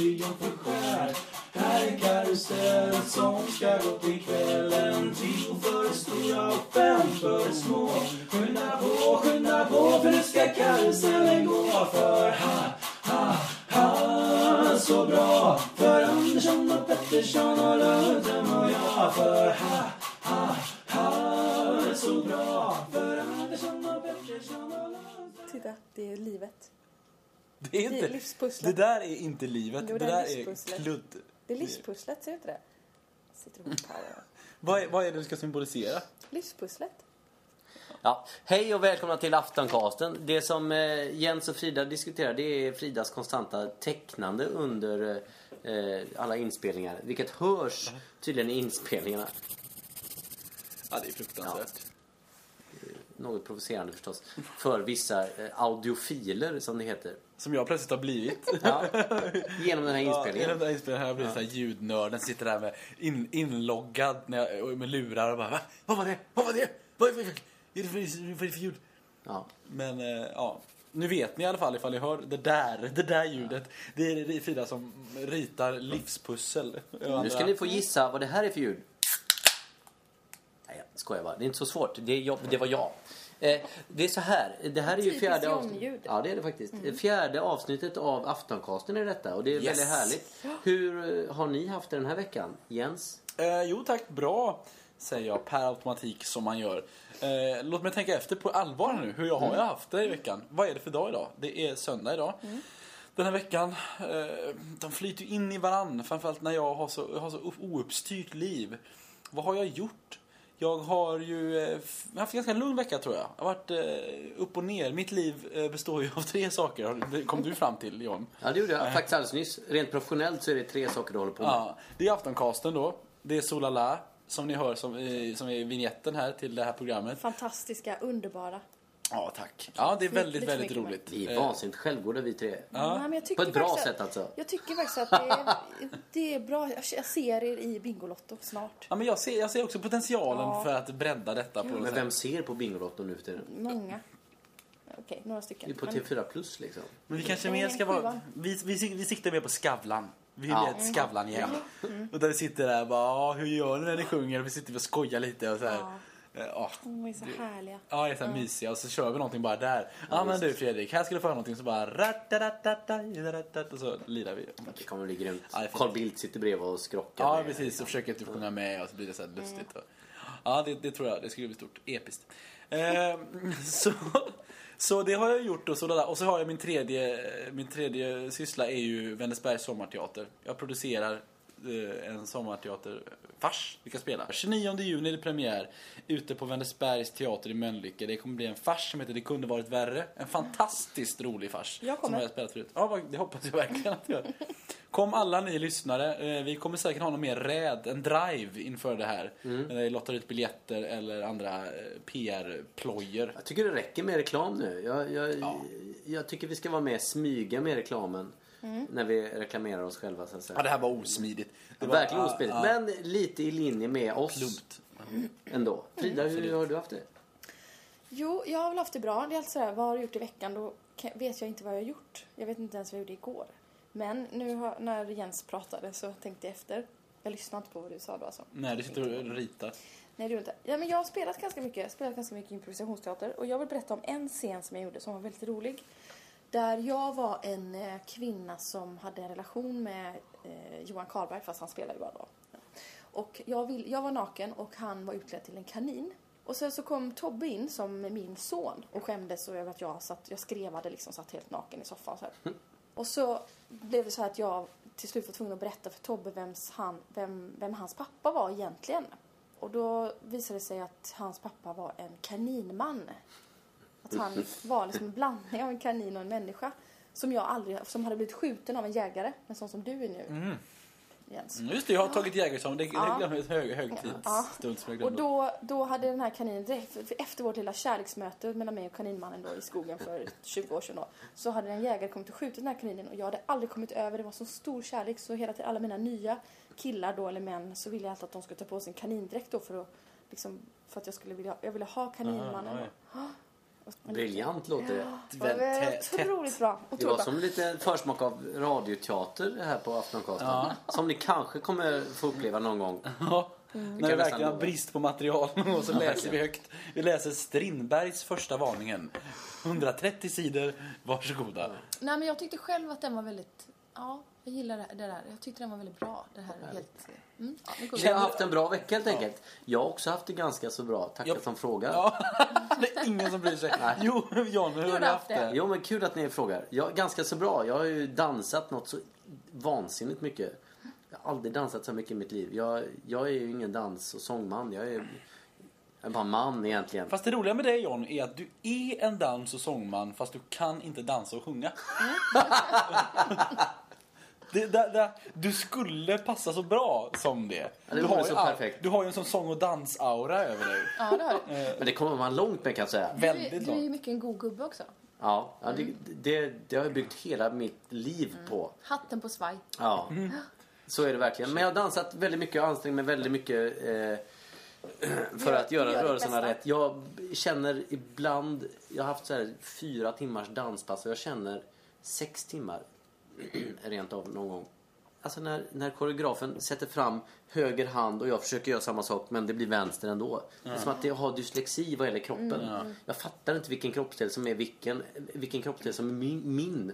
Triumfskär. Här är karusell som ska gå till kvällen. Tio för de stora och fem för de små. Skynda på, skynda på för nu ska karusellen gå. För ha, ha, ha, så bra. För Andersson och Pettersson och Lundström och jag. För ha, Titta, det är livet. Det är Det är inte... livspusslet. Det där är inte livet. Jo, det det är där är livspusslet. kludd. Det är livspusslet, ser du inte det? Sitter och power. Vad är, vad är det du ska symbolisera? Livspusslet. Ja. Hej och välkomna till Aftoncasten. Det som eh, Jens och Frida diskuterar det är Fridas konstanta tecknande under eh, alla inspelningar. Vilket hörs tydligen i inspelningarna. Ja, det är fruktansvärt. Något provocerande förstås. För vissa eh, audiofiler som det heter. Som jag plötsligt har blivit. Ja. Genom den här Ja, inspelningen. genom den här inspelningen har jag blivit här ljudnörden. Sitter där med in, inloggad när jag, med lurar och bara Va? Vad var det? Vad var det? Vad, är det för, vad är det för ljud? Ja. Men eh, ja, nu vet ni i alla fall ifall ni hör det där, det där ljudet. Det är Frida som ritar livspussel. Nu ska ni få gissa vad det här är för ljud. Skojar bara. Det är inte så svårt. Det, är jag, det var jag. Eh, det är så här. Det här är ju fjärde avsnittet. Ja, det är det faktiskt. Fjärde avsnittet av Aftoncasten är detta. Och det är Yes. väldigt härligt. Hur eh, har ni haft det den här veckan? Jens? Eh, jo tack, bra. Säger jag per automatik som man gör. Eh, låt mig tänka efter på allvar nu. Hur jag har jag haft det i veckan? Vad är det för dag idag? Det är söndag idag. Den här veckan, eh, de flyter ju in i varann. Framförallt när jag har så, har så ouppstyrt liv. Vad har jag gjort? Jag har ju eh, f- jag har haft en ganska lugn vecka tror jag. Jag har varit eh, upp och ner. Mitt liv eh, består ju av tre saker. Det kom du fram till John. Ja, det gjorde jag faktiskt alldeles nyss. Rent professionellt så är det tre saker du håller på med. Ja, det är Aftoncasten då. Det är Solala som ni hör som, i- som är vignetten här till det här programmet. Fantastiska, underbara. Ja, tack. Ja, det är väldigt, Lite väldigt roligt. Vi är Eh, vansinnigt självgoda vi tre. Nej, men jag På tycker ett bra faktiskt sätt att, alltså. Jag tycker faktiskt att det är, det är bra. Jag ser er i Bingolotto snart. Ja, men jag ser, jag ser också potentialen Ja. för att bredda detta på något Men sätt. vem ser på Bingolotto nu för tiden? Många. Okej, några Det stycken. är på Men- TV4 Plus liksom. Men vi kanske mer ska vara... Vi, vi, sik- vi siktar mer på Skavlan. Vi vill Ja. ja. ett Skavlan-gäng. Och där vi sitter där och bara, "Ja, hur gör ni när ni sjunger? Vi sitter och skojar lite och så här. Ja. Eh, Ja, De är så härliga. ja det är så här mysiga och så kör vi någonting bara där. Ja, men du Fredrik, här ska du få höra någonting så bara... Och så lirar vi. Det kommer bli grymt. Ja. Carl Bildt sitter bredvid och skrockar. Ja, med, precis. liksom. Och försöker typ sjunga med och så blir det så här lustigt. Och... Ja, det, det tror jag. Det skulle bli stort. Episkt. Eh, så, så det har jag gjort och så, där. och så har jag min tredje, min tredje syssla är ju Vänersbergs sommarteater. Jag producerar en sommarteaterfars vi kan spela. 29 juni är det premiär ute på Vänersbergs teater i Mölnlycke. Det kommer bli en fars som heter Det kunde varit värre. En fantastiskt rolig fars. Jag kommer. Som jag har spelat förut. Ja, det hoppas jag verkligen att jag. Kom alla ni lyssnare. Eh, Vi kommer säkert ha någon mer räd, en drive inför det här. Mm. Där vi lottar ut biljetter eller andra eh, PR-plojer. Jag tycker det räcker med reklam nu. Jag, jag, Ja. jag tycker vi ska vara med smyga med reklamen. Mm. När vi reklamerar oss själva så att säga. Ja, det här var osmidigt. Det var, Verkligen ospelligt. ja, Men lite i linje med oss Plumpt. ändå. Frida, hur har du haft det? Jo, jag har väl haft det bra. Det är alltid sådär, vad har du gjort i veckan? Då vet jag inte vad jag har gjort. Jag vet inte ens vad jag gjorde igår. Men nu har, när Jens pratade så tänkte jag efter. Jag lyssnade inte på vad du sa då alltså. Nej, du sitter och ritar. Nej, det inte. Ja, men jag har spelat ganska mycket. Jag har spelat ganska mycket improvisationsteater. Och jag vill berätta om en scen som jag gjorde som var väldigt rolig. Där jag var en eh, kvinna som hade en relation med eh, Johan Karlberg, fast han spelade ju bara då. Och jag, vill, jag var naken och han var utklädd till en kanin. Och sen så kom Tobbe in som min son och skämdes över att jag satt, jag skrevade liksom, satt helt naken i soffan så här. Och så blev det så här att jag till slut var tvungen att berätta för Tobbe vems han, vem, vem hans pappa var egentligen. Och då visade det sig att hans pappa var en kaninman. Att han var liksom en blandning av en kanin och en människa. Som jag aldrig, som hade blivit skjuten av en jägare, en sån som du är nu. Jens. Mm, Just det, jag har tagit jägarexamen. Det, Ja. det glömde. Hög, högtidsstund jag Och då, då hade den här kaninen, direkt, efter vårt lilla kärleksmöte mellan mig och kaninmannen då i skogen för 20 år sedan då, så hade en jägare kommit och skjutit den här kaninen och jag hade aldrig kommit över, det var så stor kärlek så hela tiden, alla mina nya killar då eller män så ville jag alltid att de skulle ta på sig en kanindräkt då för att liksom, för att jag skulle vilja, jag ville ha kaninmannen. Aha, oj. då. Briljant låter det. Det var Väldigt tätt. otroligt bra. Det Otroligt var bra. som lite försmak av radioteater här på Aftoncasten. Ja. Som ni kanske kommer få uppleva någon gång. Ja. Mm. När vi verkligen har brist på material och så läser vi högt. Vi läser Strindbergs första varningen. 130 sidor, varsågoda. Nej men jag tyckte själv att den var väldigt, ja, jag gillar det, det där. Jag tyckte den var väldigt bra. Det här är helt, mm, ja, det. Vi har haft en bra vecka helt enkelt. Jag har också haft det ganska så bra. Tackar Ja. som frågar. Ja, det är ingen som bryr sig. Jo, John, hur har du haft det? Jo men kul att ni frågar. Jag, ganska så bra. Jag har ju dansat något så vansinnigt mycket. Jag har aldrig dansat så mycket i mitt liv. Jag, jag är ju ingen dans och sångman. Jag är, jag är bara man egentligen. Fast det roliga med dig John är att du är en dans och sångman fast du kan inte dansa och sjunga. det, det, det, du skulle passa så bra som det. det du, har så all- perfekt. du har ju en sån sång och dansaura över dig. Ja, det har du. Men det kommer man långt med kan jag säga. Du, är- Väldigt du är ju långt. mycket en god gubbe också. Ja, ja det, det, det har jag byggt hela mitt liv på. Hatten på svaj. Ja, så är det verkligen. Men jag har dansat väldigt mycket och ansträngt mig väldigt mycket eh, för att göra Gör rörelserna rätt. Jag känner ibland, jag har haft så här fyra timmars danspass och jag känner sex timmar rent av någon gång. Alltså när, när koreografen sätter fram höger hand och jag försöker göra samma sak men det blir vänster ändå. Det är som att jag har dyslexi vad gäller kroppen. Jag fattar inte vilken kroppsdel som är vilken, vilken kroppsdel som är min. min.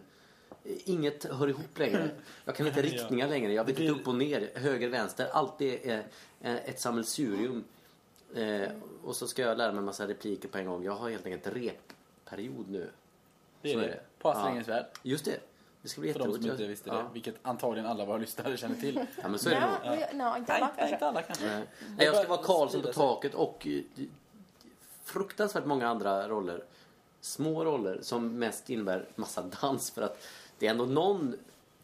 Inget hör ihop längre. Jag kan inte riktningar längre. Jag vet Det inte upp och ner, höger, vänster. Allt är eh, eh, ett sammelsurium. Eh, och så ska jag lära mig en massa repliker på en gång. Jag har helt enkelt repperiod nu. Det är Så det. är det. På Ja. Astrid Värld. Just det. Det ska bli För de som inte visste ja. det. Vilket antagligen alla våra lyssnare känner till. Ja, men så är det nog. Nej, nej, inte Nej, alla inte, alla kanske. Nej. Nej, jag ska vara Karlsson på taket och eh, fruktansvärt många andra roller. Små roller som mest innebär massa dans för att det är ändå någon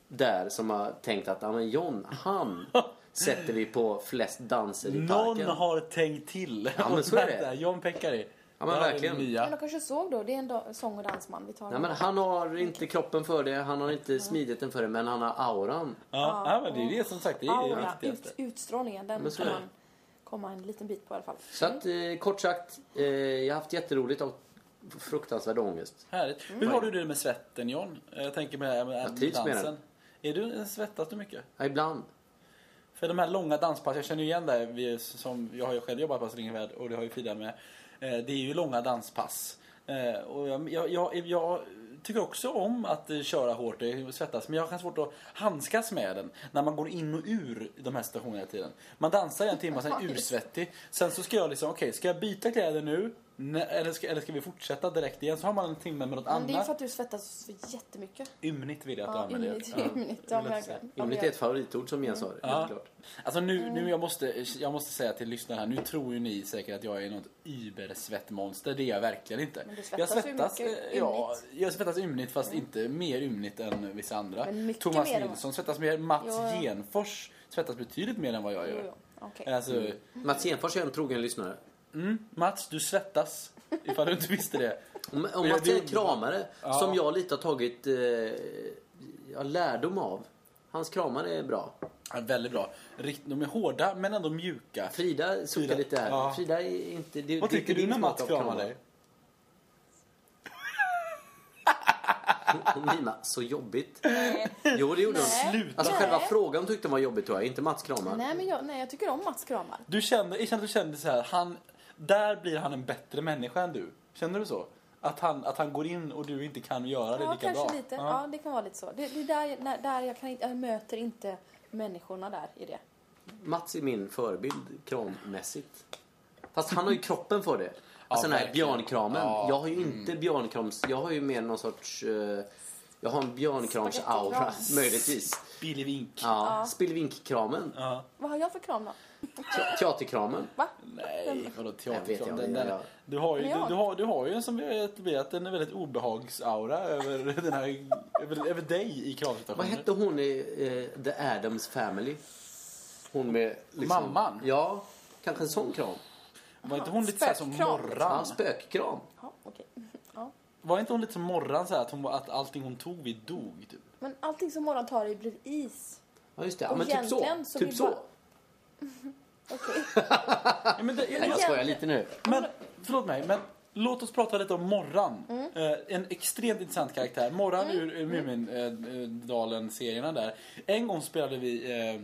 där som har tänkt att ja, men John, han sätter vi på flest danser i Någon parken. har tänkt till. Ja, men så är det. John Pekkari. Ja, men verkligen. Nya. kanske såg då, det är en da- sång och dansman vi tar. Nej, men han har inte kroppen för det, han har inte smidigheten för det, men han har auran. Ja, ja, men det är det som sagt. Det är det Aura, viktigaste. ut, utstrålningen, den men så kan är det. man komma en liten bit på i alla fall. Så att eh, kort sagt, eh, jag har haft jätteroligt och fruktansvärd ångest. Härligt. Hur har du det med svetten John? Jag tänker med, det här med Jag trivs med dansen. Är du, svettas du mycket? Ja, ibland. För de här långa danspass, jag känner ju igen det. Vi, som, jag har ju själv jobbat på Astrid och det har ju Frida med. Eh, det är ju långa danspass. Eh, och jag, jag, jag, jag tycker också om att eh, köra hårt och svettas. Men jag har svårt att handskas med den. När man går in och ur de här situationerna hela tiden. Man dansar i en timme, sen är ursvettig. Sen så ska jag liksom, okej, ska jag byta kläder nu? Nej, eller, ska, eller ska vi fortsätta direkt igen? Så har man en timme med något Men det är annat. för att du svettas för jättemycket. Ymnigt vill jag att du Ja, använder. ymnigt. Ja. ymnigt. Ja, jag verkligen. Ymnigt det är ett favoritord som Jens har, Ja. klart. Alltså nu, nu jag, måste, jag måste säga till lyssnarna här, nu tror ju ni säkert att jag är något übersvettmonster. Det är jag verkligen inte. Men du jag svettas ju svettas, mycket eh, ja, jag svettas ymnigt fast inte mer ymnigt än vissa andra. Thomas Nilsson svettas mer, Mats Jo, ja. Genfors svettas betydligt mer än vad jag Jo, gör. jo. Okej. Alltså, Mats Genfors är en trogen lyssnare. Mm, Mats, du svettas. Ifall du inte visste det. Om, om jag Mats är en vill- kramare Ja. som jag lite har tagit eh, lärdom av. Hans kramar är bra. Ja, väldigt bra. De är hårda men ändå mjuka. Frida suckar Frida, lite här. ja. Frida är inte... Det, Vad det tycker inte du din när Mats kramar dig? Mimade så jobbigt. Jo, det gjorde hon. Nej. Sluta. Alltså Nej. själva frågan tyckte hon var jobbigt tror jag, inte Mats kramar. Nej, men jag, nej, jag tycker om Mats kramar. Du kände, jag kände, du kände så här, han, där blir han en bättre människa än du. Känner du så? Att han, att han går in och du inte kan göra det Ja, lika kanske bra? lite. Ja. det kan vara lite så. Det, det är där, jag- när, där jag, kan, jag möter inte människorna där i det. Mats är min förebild krammässigt. Fast han har ju kroppen för det. Alltså den här verkligen. björnkramen. Ja. Jag har ju inte björnkrams... Jag har ju mer någon sorts... eh, jag har en björnkrams-aura, möjligtvis. Billy Wink. Ja, Spillvink-kramen. Ja. Vad har jag för kram då? Te- Teaterkramen. Va? Nej, vadå Jag vet teaterkram? inte, Den jag- där, jag- du, har ju, du, du, har, du har ju en som vi har etablerat en väldigt obehagsaura över, den här, över, över dig i Vad kravsituationen. hette hon i eh, The Addams Family? Hon med... Liksom, Mamman? Ja, kanske en sån kram. Var inte hon lite så här som Spökkram. Ja, Morran? spökkram. Ja, okej. Ja. Var inte hon lite som Morran så här, att, hon, att allting hon tog vid dog? Typ? Men allting som morgon tar i blir is. Ja, just det. Ja, men typ så. typ så. bara- Okej. Ja, men det, Nej, jag skojar lite nu. Men, förlåt mig, men Låt oss prata lite om Morran. Mm. Eh, en extremt intressant karaktär. Morran ur, ur Mumindalen-serierna där. En gång spelade vi eh,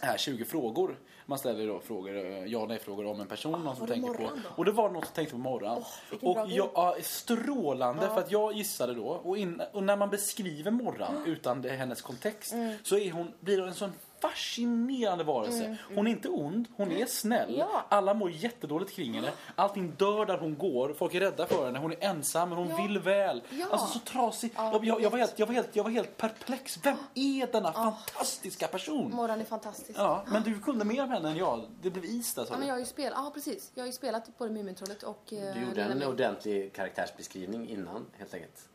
här 20 frågor. Man ställer då frågor, eh, ja nej-frågor om en person, någon som var det tänker på. Morran då? Och det var någon som tänkte på Morran. vilken och jag, ja, strålande, för att jag gissade då. Och, in, och när man beskriver Morran utan det, hennes kontext Mm. så är hon, blir hon en sån fascinerande varelse. Hon är inte ond, hon är snäll. Mm, Ja. Alla mår jättedåligt kring henne. Allting dör där hon går. Folk är rädda för henne. Hon är ensam men hon Ja. vill väl. Ja. Alltså så trasig. Ja, jag, jag, jag, var helt, jag, var helt, jag var helt perplex. Vem är denna fantastiska person? Morran är fantastisk. Ja, men du kunde mer om henne än jag. Det blev is där sa Ja, men jag har ju spelat, ja precis. Jag har ju spelat både Mumintrollet och... eh, Du gjorde en ordentlig karaktärsbeskrivning innan, helt enkelt.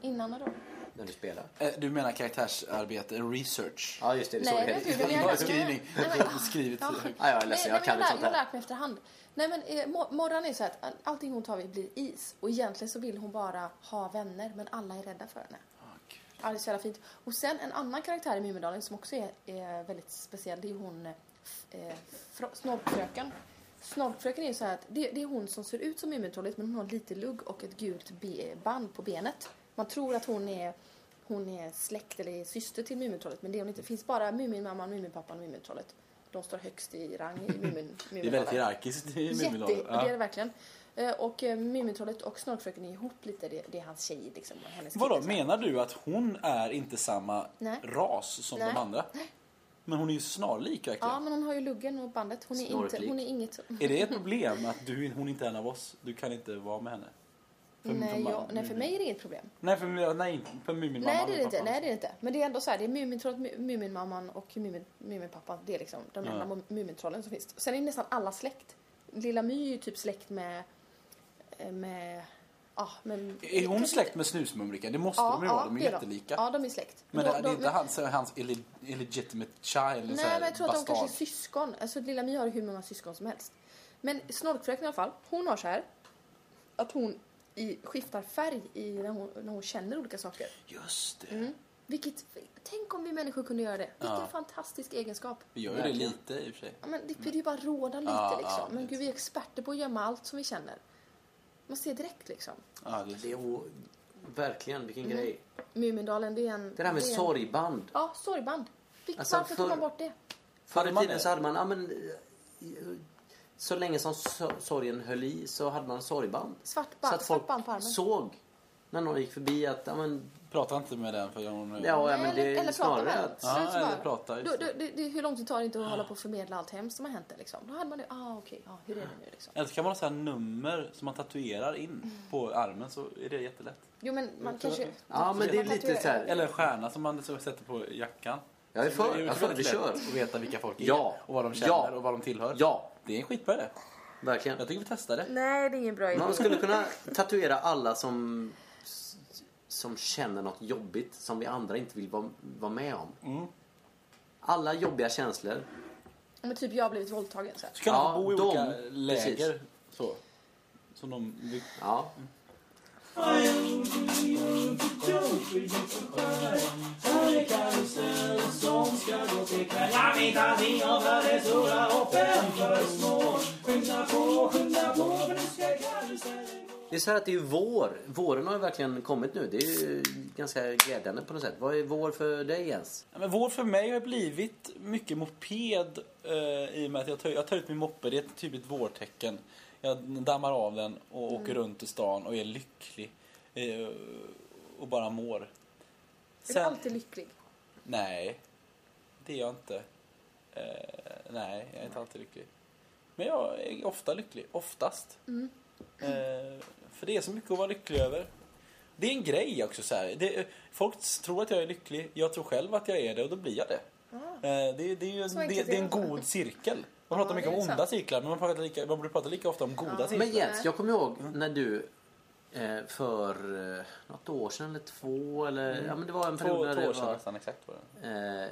Innan då? När du spelade. Eh, Du menar karaktärsarbete, research? Ja, just det. det Nej, det jag. är jag-. Nej, men- Jag. Ja. Jag är ledsen, jag kan inte men jag, sånt har här. lärt mig efterhand. Nej men eh, Mo- Morran är så att all- allting hon tar vid blir is. Och egentligen så vill hon bara ha vänner men alla är rädda för henne. Ja, det är så jävla fint. Och sen en annan karaktär i Mumindalen som också är, är väldigt speciell. Det är hon eh, Fro- Snobbfröken. Snobbfröken är ju så här att det, det är hon som ser ut som Mumintrollet men hon har lite lugg och ett gult band på benet. Man tror att hon är, hon är släkt eller syster till Mumintrollet men det är hon inte. Det finns bara Muminmamman, Muminpappan och Mumintrollet. De står högst i rang i Mumin, Det är väldigt hierarkiskt i Jätte, Mumindalen. det är det verkligen. Eh, Och eh, Mumintrollet och Snorkfröken är ihop lite. Det, det är hans tjej liksom. Hennes Vadå, menar du att hon är inte samma Nej. ras som Nej. de andra? Men hon är ju snarlik verkligen. Ja, men hon har ju luggen och bandet. Hon är, inte, hon är inget... Är det ett problem att du, hon inte är en av oss? Du kan inte vara med henne? För- nej, för- jag, nej, för mig är det inget problem. Nej, för, nej, för Muminmamman Nej, det är det inte. Nej, det är inte. Men det är ändå så här, det är Mumintrollet, Mu- Muminmamman och Mumin, Muminpappan. Det är liksom de Ja. enda Mumintrollen som finns. Sen är nästan alla släkt. Lilla My är ju typ släkt med... eh, med ja, men... Är hon släkt med Snusmumriken? Det måste de ju vara, de är det jättelika. Ja, de är släkt. Men de, det, är de- inte hans, hans illi- illegitimate child? Nej, men jag tror att de bastard. kanske är syskon. Alltså Lilla My har hur många syskon som helst. Men Snorkfröken i alla fall, hon har så här att hon i, skiftar färg i, när, hon, när hon känner olika saker. Just det. Mm. Vilket, tänk om vi människor kunde göra det. Vilken Ja. fantastisk egenskap. Vi gör ju det lite i och för sig. Ja, men det blir ju bara råda lite Ja, liksom. ja, men gud, vi är experter på att gömma allt som vi känner. Man ser direkt liksom. Ja, det Det är o- verkligen, vilken Mm. grej. Mumindalen, det är en... Det där med är en- sorgband. Ja, sorgband. Vil- Alltså, Varför tog man bort det? Förr i tiden det? så hade man, ja men... Så länge som so- sorgen höll i så hade man sorgband. Svart Så band, att svart folk band på armen. såg när någon gick förbi att, ja men... Prata inte med den för hon... Ja, ja men det eller, är eller prata snarare med att... Ja, så eller bara- prata, Då, det. då, det, det, hur lång tid tar det inte att hålla på och förmedla allt hemskt som har hänt det liksom? Då hade man det, ah okej, ah, hur är det nu liksom? Eller så kan man ha så här nummer som man tatuerar in på armen så är det jättelätt. Jo men man kanske... Ja men det är lite så här... Eller en stjärna som man så sätter på jackan. Jag är Så för, det jag är för, vi kör. Att veta vilka folk är Ja. och vad de känner Ja. och vad de tillhör. Ja, Det är en skitbra idé. verkligen. Jag tycker vi testar det. Nej, det är ingen bra idé. Man skulle kunna tatuera alla som, som känner något jobbigt som vi andra inte vill vara, vara med om. Mm. Alla jobbiga känslor. Men typ jag har blivit våldtagen så här. Så kan Ja, de bo i de- olika precis. läger. Så. Som de... Ja. Här är karusell som ska gå till kväll Jag vet att vi har för det stora och fem för små Skynda på, skynda på för nu ska karusellen Det är så här att det är vår. Våren har ju verkligen kommit nu. Det är ju ganska glädjande på något sätt. Vad är vår för dig Jens? Ja, Men vår för mig har blivit mycket moped eh, i och med att jag tar, jag tar ut min moppe. Det är ett typiskt vårtecken. Jag dammar av den och Mm. åker runt i stan och är lycklig. Eh, och bara mår. Är du alltid lycklig? Nej, det är jag inte. Eh, nej, jag är inte alltid lycklig. Men jag är ofta lycklig. Oftast. Mm. Eh, för det är så mycket att vara lycklig över. Det är en grej också. Så här. Det, folk tror att jag är lycklig. Jag tror själv att jag är det och då blir jag det. Ah. Eh, det, det, är ju, det, det är en god cirkel. Man pratar mycket om onda sant. cirklar men man, pratar lika, man borde prata lika ofta om goda cirklar. Men Jens, jag kommer ihåg när du eh, för eh, något år sedan eller två eller... Ja men det var en period Två, när två det år sedan var nästan exakt var det. eh,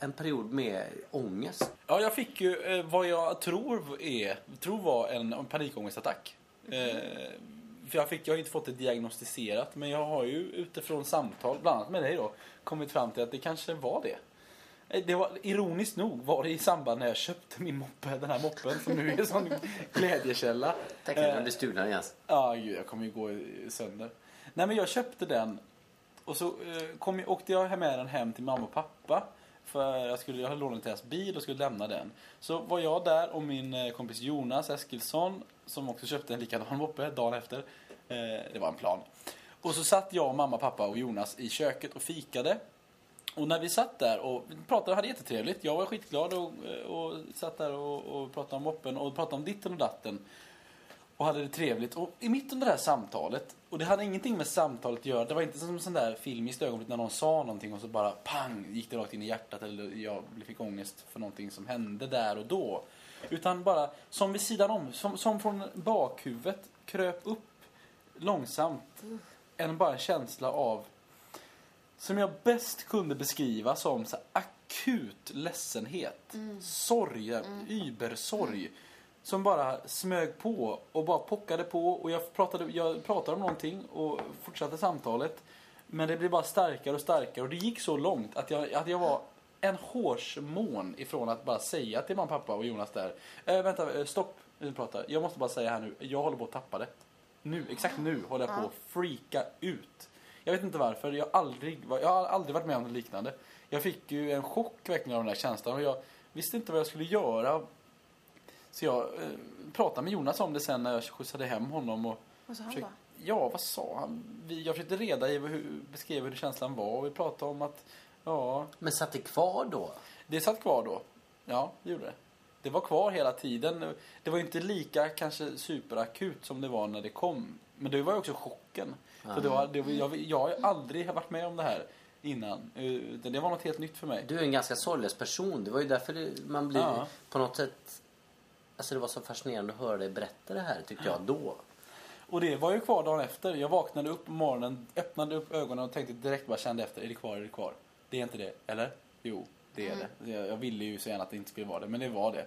en period med ångest. Ja, jag fick ju eh, vad jag tror, är, tror var en, en panikångestattack. Eh, för jag, fick, jag har inte fått det diagnostiserat men jag har ju utifrån samtal, bland annat med dig då, kommit fram till att det kanske var det. Eh, Det var, ironiskt nog var det i samband när jag köpte min moppe, den här moppen som nu är en sån glädjekälla. När Eh, den blir stulen Jens. Ja, gud, jag kommer ju gå i- sönder. Nej, men jag köpte den och så eh, kom, åkte jag med den hem till mamma och pappa. För jag, skulle, jag hade lånat deras bil och skulle lämna den. Så var jag där och min eh, kompis Jonas Eskilsson som också köpte en likadan moppe dagen efter. Eh, det var en plan. Och så satt jag, mamma, pappa och Jonas i köket och fikade. Och när vi satt där och pratade, hade jättetrevligt. Jag var skitglad och, och satt där och, och pratade om moppen och pratade om ditten och datten. Och hade det trevligt. Och i mitten av det här samtalet, och det hade ingenting med samtalet att göra. Det var inte som en sån där filmiskt ögonblick när någon sa någonting och så bara pang gick det rakt in i hjärtat eller jag fick ångest för någonting som hände där och då. Utan bara som vid sidan om, som, som från bakhuvudet kröp upp långsamt en bara känsla av som jag bäst kunde beskriva som så akut ledsenhet. Sorg, übersorg. Som bara smög på och bara pockade på och jag pratade, jag pratade om någonting och fortsatte samtalet. Men det blev bara starkare och starkare och det gick så långt att jag, att jag var en hårsmån ifrån att bara säga till mamma, pappa och Jonas där. Eh, vänta, eh, stopp, vi pratar. Jag måste bara säga här nu, jag håller på att tappa det. Nu, exakt nu håller jag på att freaka ut. Jag vet inte varför, jag har aldrig, jag har aldrig varit med om något liknande. Jag fick ju en chock verkligen av den där känslan och jag visste inte vad jag skulle göra. Så jag eh, pratade med Jonas om det sen när jag skjutsade hem honom och Vad sa han försökte, då? Ja, vad sa han? Vi, jag försökte reda i hur, beskriva hur känslan var och vi pratade om att ja, Men satt det kvar då? det satt kvar då. Ja, det gjorde det. Det var kvar hela tiden. Det var inte lika kanske superakut som det var när det kom. Men det var ju också chocken. För det var, det var, jag, jag har aldrig varit med om det här innan. Eh, Det var något helt nytt för mig. Du är en ganska sorglös person. Det var ju därför det, man blir Ja. på något sätt... Alltså det var så fascinerande att höra dig berätta det här tyckte jag då. Och det var ju kvar dagen efter. Jag vaknade upp på morgonen, öppnade upp ögonen och tänkte direkt bara kände efter. Är det kvar? Är det kvar? Det är inte det, eller? Jo, det är det. Jag, jag ville ju så gärna att det inte skulle vara det, men det var det.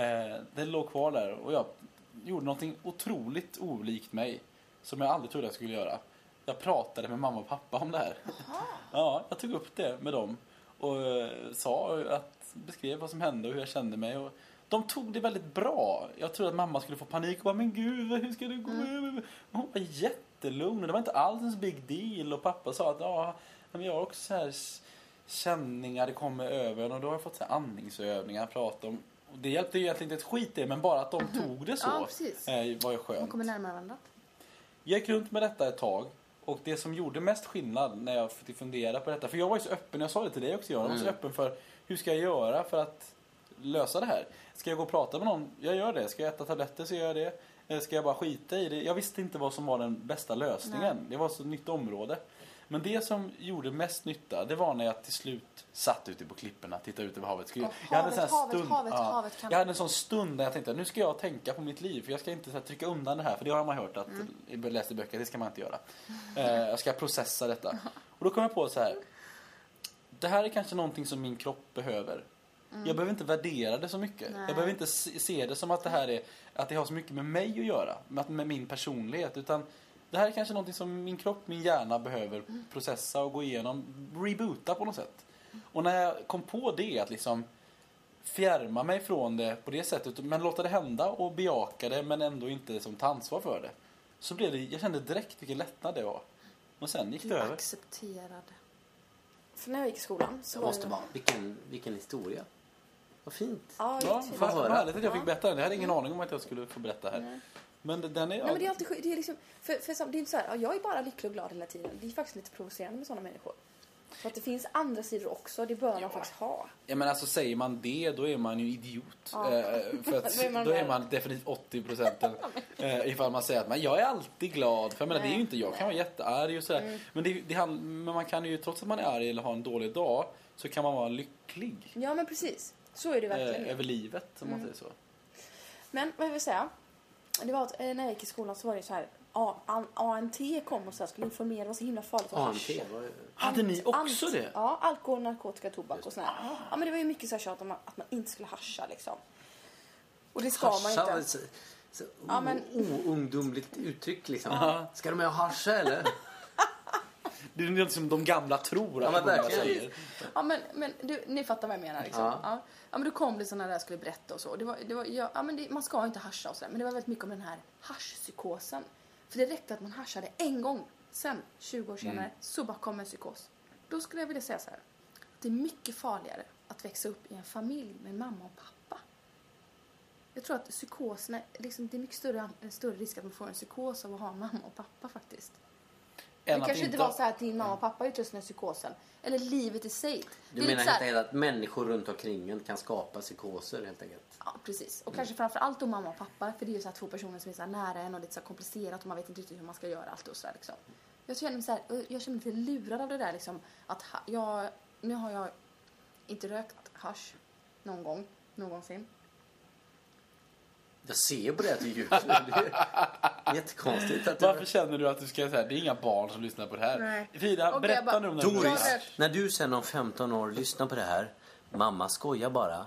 Eh, det låg kvar där och jag gjorde någonting otroligt olikt mig. Som jag aldrig trodde jag skulle göra. Jag pratade med mamma och pappa om det här. Ja, jag tog upp det med dem. Och eh, sa att, beskrev vad som hände och hur jag kände mig. Och de tog det väldigt bra. Jag trodde att mamma skulle få panik och bara, men gud, hur ska det gå? Mm. Hon var jättelugn och det var inte alls en big deal. Och pappa sa att, ja, men jag har också så här känningar, det kommer över och då har jag fått så här andningsövningar, prata om. Och det hjälpte ju egentligen inte ett skit det, men bara att de tog det så. Ja, precis. eh, var ju De skönt. kommer närmare varandra. Jag gick runt med detta ett tag och det som gjorde mest skillnad när jag fick fundera på detta, för jag var ju så öppen, jag sa det till dig också, jag var så Mm. öppen för hur ska jag göra för att lösa det här? Ska jag gå och prata med någon? Jag gör det. Ska jag äta tabletter så gör jag det. Eh, Ska jag bara skita i det? Jag visste inte vad som var den bästa lösningen. Det var så ett nytt område. Men det som gjorde mest nytta, det var när jag till slut satt ute på klipporna, tittade ut över havet. Och jag hade en havet, sån stund, havet, ja. havet kan- Jag hade en sån stund där jag tänkte nu ska jag tänka på mitt liv. För jag ska inte så här, trycka undan det här. För det har man hört att, Mm. i böcker, det ska man inte göra. Eh, jag ska processa detta. Och då kom jag på så här. Det här är kanske någonting som min kropp behöver. Jag behöver inte värdera det så mycket. Nej. Jag behöver inte se det som att det här är att det har så mycket med mig att göra. Med min personlighet. Utan det här är kanske någonting som min kropp, min hjärna behöver processa och gå igenom. Reboota på något sätt. Och när jag kom på det, att liksom fjärma mig från det på det sättet. Men låta det hända och bejaka det men ändå inte som ta ansvar för det. Så blev det, jag kände direkt vilken lättnad det var. Och sen gick det Du över. accepterad. För när jag gick i skolan så Jag måste bara, vilken, vilken historia. Vad fint. Ja, Ja, vad härligt att jag fick berätta den. Jag hade ingen aning om att jag skulle få berätta här. Nej. Men det- den är... Nej men det är alltid det är liksom, för, för det är inte så här, ja, jag är bara lycklig och glad hela tiden. Det är faktiskt lite provocerande med sådana människor. Så att det finns andra sidor också, det bör man faktiskt ha. Ja men alltså säger man det då är man ju idiot. Ja. Eh, för att Då är man då är man definitivt 80 procent eh, ifall man säger att man, jag är alltid glad. För jag menar, det är ju Nej, inte, jag kan vara jättearg och sådär. Mm. Men, det, det, hand- men man kan ju, trots att man är arg eller har en dålig dag, så kan man vara lycklig. Ja men precis, så är det verkligen. Eh, över livet om man Mm. säger så. Men vad jag vill säga, det var att eh, när jag gick i skolan så var det så här, ANT kom och så här, skulle informera, det var så himla farligt ANT. hascha. Hade ni också ant- det? Ja, alkohol, narkotika, tobak och sådär. Ja men det var ju mycket så här tjat om att man inte skulle hascha liksom. Och det ska man Hascha, inte. var Så, så Ja, men- o- oungdomligt uttryck liksom. Ja. Ska du med och hascha eller? Det är något som de gamla tror Ja, att men de säger. Ja men, men du, ni fattar vad jag menar liksom. Ja. Ja. Ja. men då kom det såna där jag skulle berätta och så. Det var, det var, ja, ja, men det, man ska inte hascha och sådär. Men det var väldigt mycket om den här haschpsykosen. För det räckte att man haschade en gång. Sen, 20 år senare, så bara kom en psykos. Då skulle jag vilja säga så här. Det är mycket farligare att växa upp i en familj med mamma och pappa. Jag tror att psykoserna, liksom, det är mycket större, en större risk att man får en psykos av att ha mamma och pappa faktiskt. Det kanske inte inte var så här att din mamma och pappa utrustade den här psykosen. Eller livet i sig. Du menar helt enkelt att människor runt omkring en kan skapa psykoser helt enkelt? Ja, precis. Och kanske framför allt då mamma och pappa. För det är ju så här två personer som är så här nära en och lite så här komplicerat och man vet inte riktigt hur man ska göra allt och så här, liksom. Jag känner mig så här, jag känner mig lite lurad av det där liksom. Att ha, jag, nu har jag inte rökt hasch någon gång, någonsin. Jag ser på det att du ljuger. Det är jättekonstigt att du... Varför känner du att du ska säga det är inga barn som lyssnar på det här? Nej. Frida, berätta bara- nu om Doris. den rökt- När du sen om 15 år lyssnar på det här, mamma skojar bara.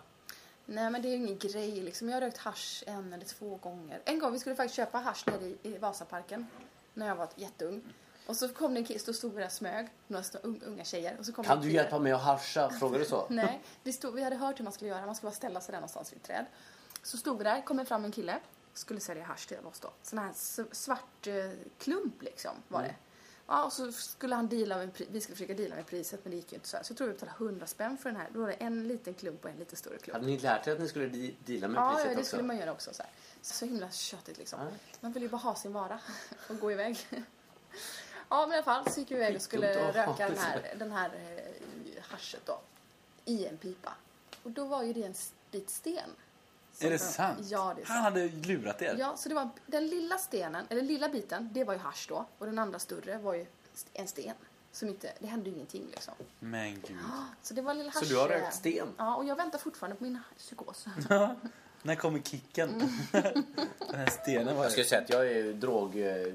Nej men det är ju ingen grej liksom. Jag har rökt hasch en eller två gånger. En gång vi skulle faktiskt köpa hasch nere i, i Vasaparken. När jag var jätteung. Och så kom det en kille, stod vi där smög. Några unga tjejer. Och så kom Kan du hjälpa mig att hascha? Frågar du så? Nej, det stod, vi hade hört hur man skulle göra. Man skulle bara ställa sig där någonstans vid ett träd. Så stod vi där, kom fram en kille. Skulle sälja hasch till oss då. Sån här svart eh, klump liksom var det. Ja, och så skulle han deala med, vi skulle försöka deala med priset men det gick ju inte så här. Så jag tror vi betalade 100 spänn för den här. Då var det en liten klump och en lite större klump. Hade ni lärt er att ni skulle de- deala med Ja, priset ja, det också? skulle man göra också. Så, här. så himla tjötigt liksom. Ja. Man vill ju bara ha sin vara och gå iväg. ja, men i alla fall så gick vi iväg och skulle röka den här, den här eh, haschet då. I en pipa. Och då var ju det en bit sten. Är det de- sant? Ja, det är Han sant. hade lurat er. Ja, så det var den lilla stenen, eller lilla biten, det var ju hasch då. Och den andra större var ju en sten. Som inte, det hände ju ingenting liksom. Men gud. Så det var lilla hasch. Så du har eh, rökt sten? Ja, och jag väntar fortfarande på min psykos. När kommer kicken? Mm. Den här stenen var Jag skulle ju... säga att jag är drog... eh,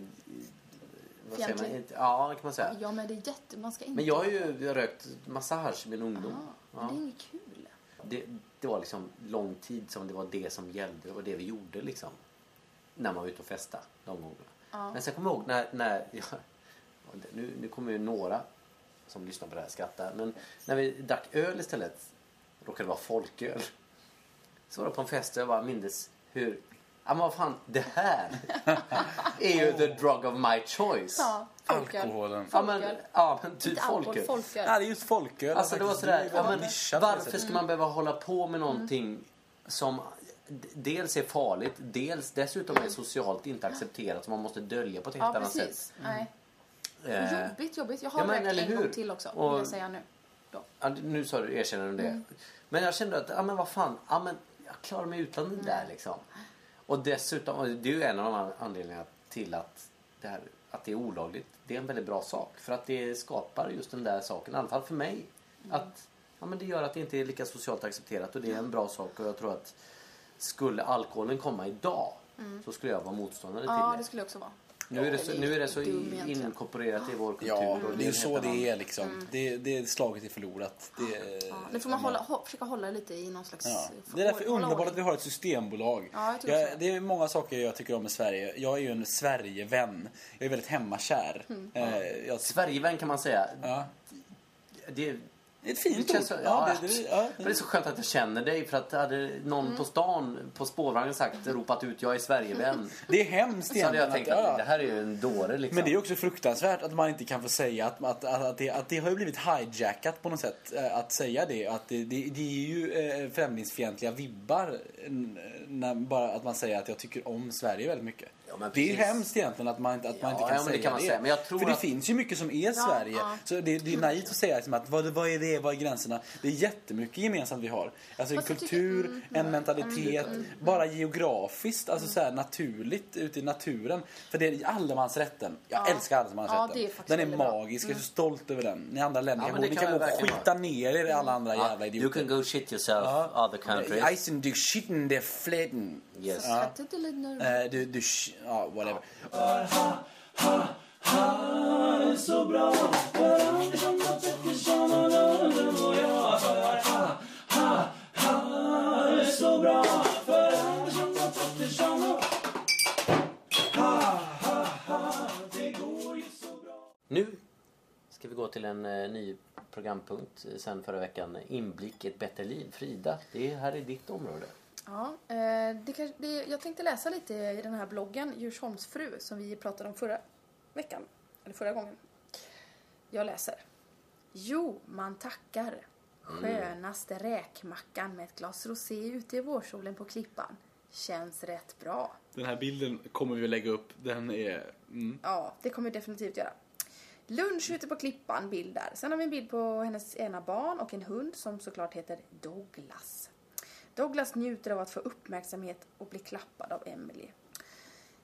Vad säger man? Ja, det kan man säga. Ja, men det är jätte... Man ska inte... Men jag har ju jag har rökt massa hasch i min ungdom. Ja. det är inget kul. Det, det var liksom lång tid som det var det som gällde. Var det vi gjorde liksom. När man var ute och festa de gångerna. Ja. Men sen kommer jag ihåg när... när jag, nu, nu kommer ju några som lyssnar på det här skratta. Men när vi drack öl istället. Råkade det vara folköl. Så var det på en fest och jag bara mindes hur... Ja men vad fan, det här är ju the drug of my choice. Ja, folköl. Alkoholen. Ja men, Folköl. ja, men typ Inte alkohol, folköl. folköl. Ja, det är just folköl. Alltså det var faktiskt. sådär, ja, men, det varför ska man behöva hålla på med någonting som d- dels är farligt, dels dessutom är socialt inte accepterat som man måste dölja på ett helt Ja, annat sätt. precis. Nej. Eh, Jobbigt, jobbigt. Jag har ja, men en gång till också, Och- vill jag säga nu. Då. ja, nu sa du, erkänner du det. Mm. Men jag kände att, ja men vad fan, ja men jag klarar mig utan det Mm. där liksom. Och dessutom, det är ju en av de anledningarna till att det, här, att det är olagligt. Det är en väldigt bra sak. För att det skapar just den där saken, i alla fall för mig. Mm. Att ja, men det gör att det inte är lika socialt accepterat och det är en bra sak. Och jag tror att skulle alkoholen komma idag så skulle jag vara motståndare Mm. Ja, till det det. skulle jag också vara. Nu är det så, nu är det så inkorporerat i vår kultur. Ja, det är en så det är liksom. Det, det slaget är förlorat. Det, Ja, nu får man hålla, hå, försöka hålla lite i någon slags... Ja. Det är därför underbart att vi har ett systembolag. Ja, jag jag, det. det är många saker jag tycker om med Sverige. Jag är ju en Sverigevän. Jag är väldigt hemmakär. Mm. Eh, jag, Sverigevän kan man säga. ja. Det, Det är ett fint Det ord. så- Ja, ja, det, det, ja. Men det är så skönt att jag känner dig för att hade någon Mm. på stan på spårvagnen sagt ropat ut jag är Sverigevän det är hemskt så hade jag tänkt att- att ja. det här är ju en dåre liksom. Men det är också fruktansvärt att man inte kan få säga att, att, att, att, det, att det har ju blivit hijackat på något sätt. eh, Att säga det. Att det, det, det är ju eh, främlingsfientliga vibbar. När, bara att man säger att jag tycker om Sverige väldigt mycket. Ja, men det är ju hemskt egentligen att man inte, att man Ja, inte kan ja, men det säga kan man det. säga. Men jag tror För det att- finns ju mycket som är Sverige. ja. Så det, det är naivt att säga liksom att vad, vad är det, vad är gränserna? Det är jättemycket gemensamt vi har. Alltså en kultur, mm, en mentalitet, bara geografiskt, alltså Mm. så här naturligt ute i naturen. För det är allemansrätten. Jag Ja. älskar allemansrätten. Ja, det är den är magisk, jag är så stolt över den. Ni andra länder Ja, kan det ni kan kan gå och skita ner er alla andra Ja, jävla you idioter. can go shit yourself other countries. Eisen, du shitten, det fläden. Yes. Ja. Eh, du, du, ja, whatever. Han är så bra för Andersson och Pettersson och och jag för ha, ha, han är så bra för Andersson och Pettersson och ha, ha, ha, det går ju så bra Nu ska vi gå till en eh, ny programpunkt eh, sen förra veckan. Eh, Inblick, ett bättre liv. Frida, det här är ditt område. Ja, eh, det, kanske- det, jag tänkte läsa lite i den här bloggen Djursholms fru som vi pratade om förra veckan. Eller förra gången. Jag läser. Jo, man tackar. Skönaste räkmackan med ett glas rosé ute i vårsolen på klippan. Känns rätt bra. Den här bilden kommer vi lägga upp. Den är... Mm. Ja, det kommer vi definitivt göra. Lunch ute på klippan, bild där. Sen har vi en bild på hennes ena barn och en hund som såklart heter Douglas. Douglas njuter av att få uppmärksamhet och bli klappad av Emily.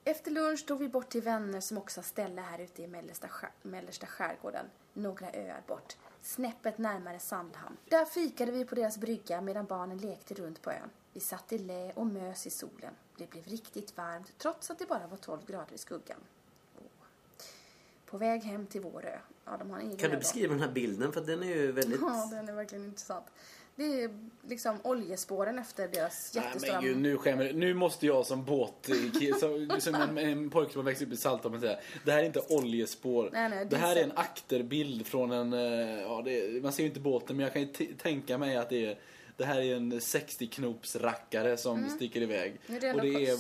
Efter lunch tog vi bort till vänner som också har ställe här ute i mellersta, skär, mellersta skärgården. Några öar bort. Snäppet närmare Sandhamn. Där fikade vi på deras brygga medan barnen lekte runt på ön. Vi satt i lä och mös i solen. Det blev riktigt varmt trots att det bara var 12 grader i skuggan. På väg hem till vår ö. Ja, de har en egen Kan du beskriva den här bilden? För den är ju väldigt... Ja, den är verkligen intressant. Det är liksom oljespåren efter deras Nej jättestora... men gud, nu skämmer det. Nu måste jag som båt... Som, som en, en pojke som har växt upp i Saltholm säga. Det här är inte oljespår. Nej, nej, det här är en akterbild från en... eh, Ja, det är, man ser ju inte båten men jag kan ju tänka mig att det är... Det här är en 60 knops rackare som sticker iväg. Mm. det är Och det är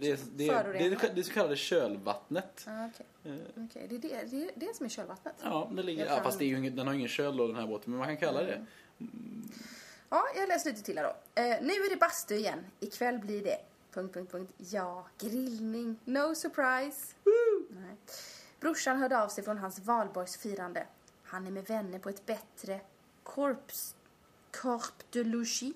det, är- det, är det, det så kallade kölvattnet. Ah, Okej, Okej, det, är det, det är det som är kölvattnet? Ja, det ligger, ja, fast det är ju ingen, den har ingen köl då den här båten men man kan kalla det Ja, jag läser lite till här då. Eh, nu är det bastu igen. Ikväll blir det... Punkt, punkt, punkt. Ja, grillning. No surprise. Nej. Brorsan hörde av sig från hans valborgsfirande. Han är med vänner på ett bättre korps... Corp de logis.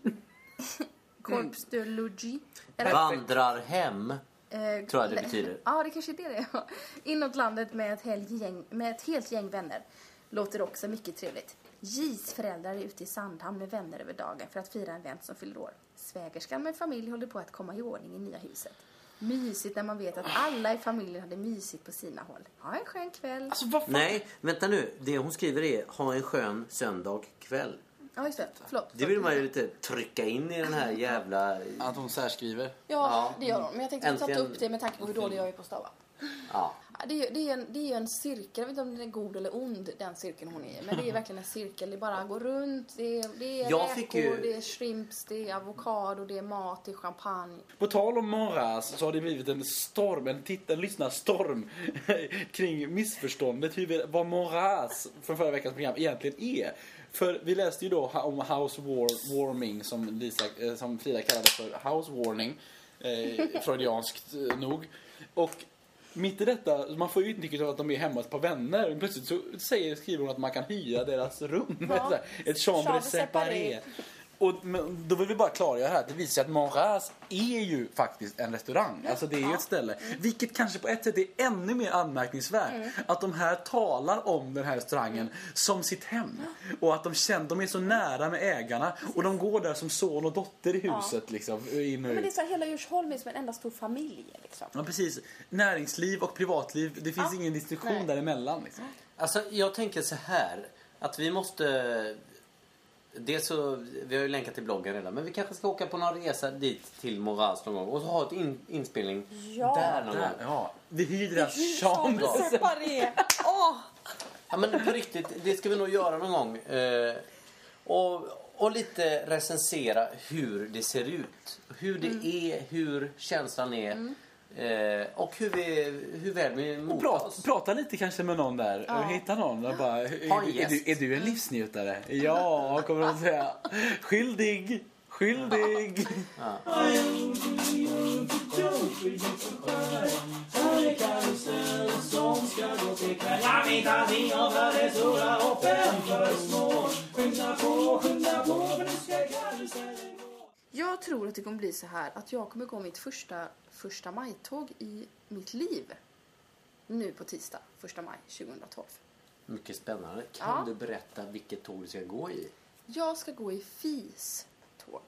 Corps de logis. Eller- Vandrar hem. Eh, Tror jag det betyder. Ja, det kanske är det det är. Inåt landet med ett, helt gäng, med ett helt gäng vänner. Låter också mycket trevligt. Jis föräldrar är ute i Sandhamn med vänner över dagen för att fira en vän som fyller år. Svägerskan med familj håller på att komma i ordning i nya huset. Mysigt när man vet att alla i familjen hade mysigt på sina håll. Ha en skön kväll. Alltså vad fan? Nej, vänta nu. Det hon skriver är ha en skön söndag kväll. Ja, just det. Förlåt. Det vill man ju lite trycka in i den här jävla... Att hon särskriver. Ja, Ja. det gör hon. Men jag tänkte inte ta Äntligen. upp det med tanke på hur dålig jag är på att stava. Ja. Det är, det, är en, det är en cirkel, jag vet inte om den är god eller ond, den cirkeln hon är i. Men det är verkligen en cirkel, det bara går runt. Det är, det är Jag räkor, ju- det är shrimps, det är avokado, det är mat, det är champagne. På tal om Moras så har det blivit en storm, en titt, en lyssnarstorm kring missförståndet hur, vad Moras från förra veckans program egentligen är. För vi läste ju då om house war, warming som, Lisa, eh, som Frida kallade för house warning. Eh, freudianskt eh, nog. Och mitt i detta, man får ju intrycket av att de är hemma hos ett par vänner. Plötsligt så säger, skriver hon att man kan hyra deras rum. Ja. Ett chambre Chambre séparé. Och, men, då vill vi bara klargöra här att det visar sig att Monras är ju faktiskt en restaurang. Alltså det är ju ett ställe. Vilket kanske på ett sätt är ännu mer anmärkningsvärt. Att de här talar om den här restaurangen som sitt hem. Och att de känner, de är så nära med ägarna. Och de går där som son och dotter i huset liksom. In och Men det är så här, hela Djursholm är som en enda stor familj liksom. Ja precis. Näringsliv och privatliv, det finns Ja. ingen distinktion däremellan. Liksom. Alltså, jag tänker så här. Att vi måste... Det så, vi har ju länkat till bloggen redan, men vi kanske ska åka på någon resa dit till Moraz någon gång och så ha ett in, inspelning Ja. där någon gång. Ja. Vi hyr deras Chambre. Åh! Ja men på riktigt, det ska vi nog göra någon gång. Eh, och, och lite recensera hur det ser ut. Hur det Mm. är, hur känslan är. Eh, och hur, vi, hur väl vi Och mottar prata, lite kanske med någon där. Ja. Hitta någon och bara, är, är, du, är du en livsnjutare? Ja, kommer de säga. Skyldig, skyldig. För små. Skynda på, skynda på, för nu ska karusellen. Jag tror att det kommer bli så här att jag kommer gå mitt första första maj-tåg i mitt liv. Nu på tisdag, första maj 2012. Mycket spännande. Kan Ja. du berätta vilket tåg du ska gå i? Jag ska gå i FIS tåg.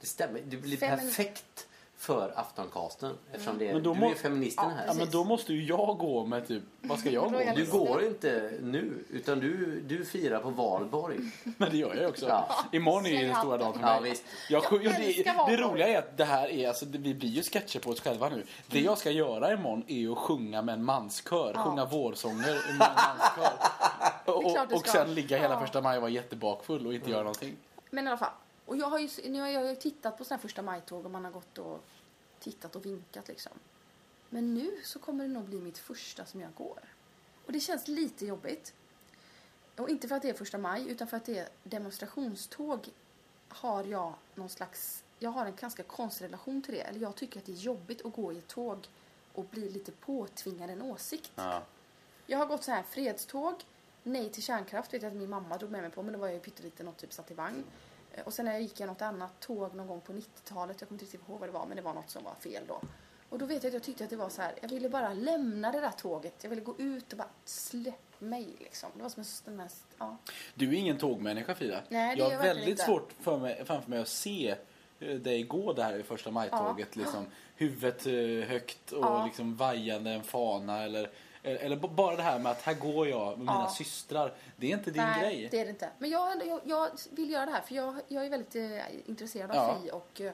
Det stämmer. Det blir Fem- perfekt för Aftoncasten. Eftersom det, då du är feministen här. Ja, men då måste ju jag gå med typ... Vad ska jag gå med? Du går inte nu, utan du, du firar på valborg. Men det gör jag ju också. Ja. Imorgon är ju den stora dagen för Ja, mig. visst. Jag, Jag jag, det, det roliga är att det här är, alltså, det, vi blir ju sketcher på oss själva nu. Det jag ska göra imorgon är ju att sjunga med en manskör. Sjunga vårsånger med en manskör. Och, och, och sen ligga hela Ja. första maj och vara jättebakfull och inte göra någonting. Men i alla fall. Och jag har ju, nu har jag ju tittat på sådana här första majtåg och man har gått och tittat och vinkat liksom. Men nu så kommer det nog bli mitt första som jag går. Och det känns lite jobbigt. Och inte för att det är första maj utan för att det är demonstrationståg har jag någon slags, jag har en ganska konstig relation till det. Eller jag tycker att det är jobbigt att gå i ett tåg och bli lite påtvingad en åsikt. Ja. Jag har gått så här fredståg, nej till kärnkraft vet jag att min mamma drog med mig på men då var jag ju pytteliten och typ satt i vagn. Och sen när jag gick jag något annat tåg någon gång på 90-talet, jag kommer inte riktigt ihåg vad det var men det var något som var fel då. Och då vet jag att jag tyckte att det var så här, jag ville bara lämna det där tåget, jag ville gå ut och bara släpp mig liksom. Det var som en den mest, ja. Du är ingen tågmänniska Frida. Nej, det jag har väldigt inte. svårt för mig, framför mig att se eh, dig gå där i första majtåget. Liksom, huvudet eh, högt och Ja. liksom vajande en fana. Eller, eller b- bara det här med att här går jag med mina Ja. systrar. Det är inte din Nej, grej. det är det inte. Men jag, jag, jag vill göra det här för jag, jag är väldigt eh, intresserad av Ja. Fi och, eh,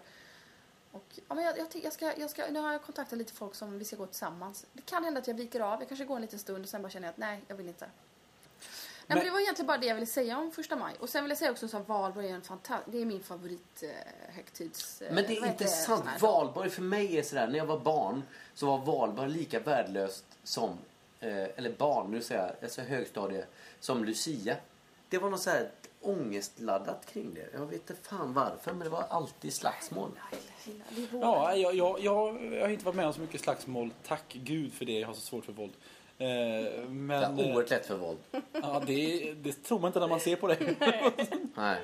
och ja, men jag, jag, jag, ska, jag ska, nu har jag kontaktat lite folk som vi ska gå tillsammans. Det kan hända att jag viker av, jag kanske går en liten stund och sen bara känner jag att nej, jag vill inte. Nej, men, Men- det var egentligen bara det jag ville säga om första maj. Och sen vill jag säga också så att valborg är en fanta- det är min favorit eh. Eh, Men det är intressant. här dag? Valborg för mig är sådär, när jag var barn så var valborg lika värdelöst som, eh, eller barn, nu säger jag, alltså högstadie, som Lucia. Det var något så här ångestladdat kring det. Jag vet inte fan varför, men det var alltid slagsmål. Det är Ja, jag, jag, jag, jag har inte varit med om så mycket slagsmål. Tack gud för det. Jag har så svårt för våld. Eh, Det men är eh, oerhört lätt för våld. ja, det, det tror man inte när man ser på dig. Nej.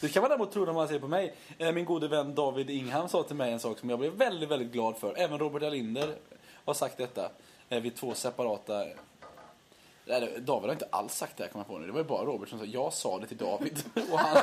Det kan man däremot tro när man ser på mig. Eh, Min gode vän David Ingham sa till mig en sak som jag blev väldigt, väldigt glad för. Även Robert Alinder har sagt detta eh, vid två separata... Nej, David har inte alls sagt det här, kommer jag på nu. Det var ju bara Robert som sa jag sa det till David. Och han,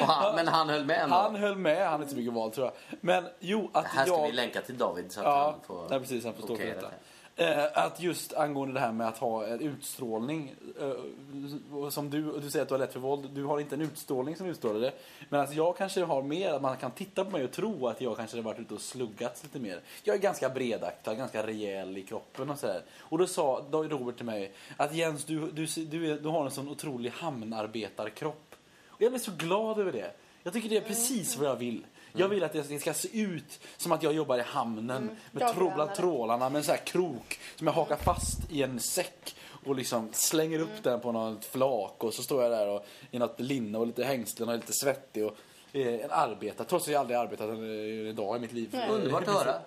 Och han, men han höll med ändå. han höll med, han är inte så mycket vald tror jag. Men jo, att Det här ska jag... vi länka till David så att Ja, han får... nej, precis. Han får stå för okej detta. det. Eh, att just angående det här med att ha en utstrålning. Eh, som du, du säger att du har lätt för våld. Du har inte en utstrålning som utstrålar det. Men alltså jag kanske har mer att man kan titta på mig och tro att jag kanske har varit ute och sluggats lite mer. Jag är ganska bredaktad, ganska rejäl i kroppen och sådär. Och då sa då Robert till mig att Jens, du, du, du, är, du har en sån otrolig hamnarbetarkropp. Och jag blev så glad över det. Jag tycker det är precis vad jag vill. Jag vill att det ska se ut som att jag jobbar i hamnen med tro, bland handlare. trålarna med en sån här krok som jag hakar fast i en säck och liksom slänger upp den på något flak och så står jag där och, i något linne och lite hängslen och lite svettig och är en arbetare trots att jag aldrig arbetat en, en dag i mitt liv. Underbart att höra.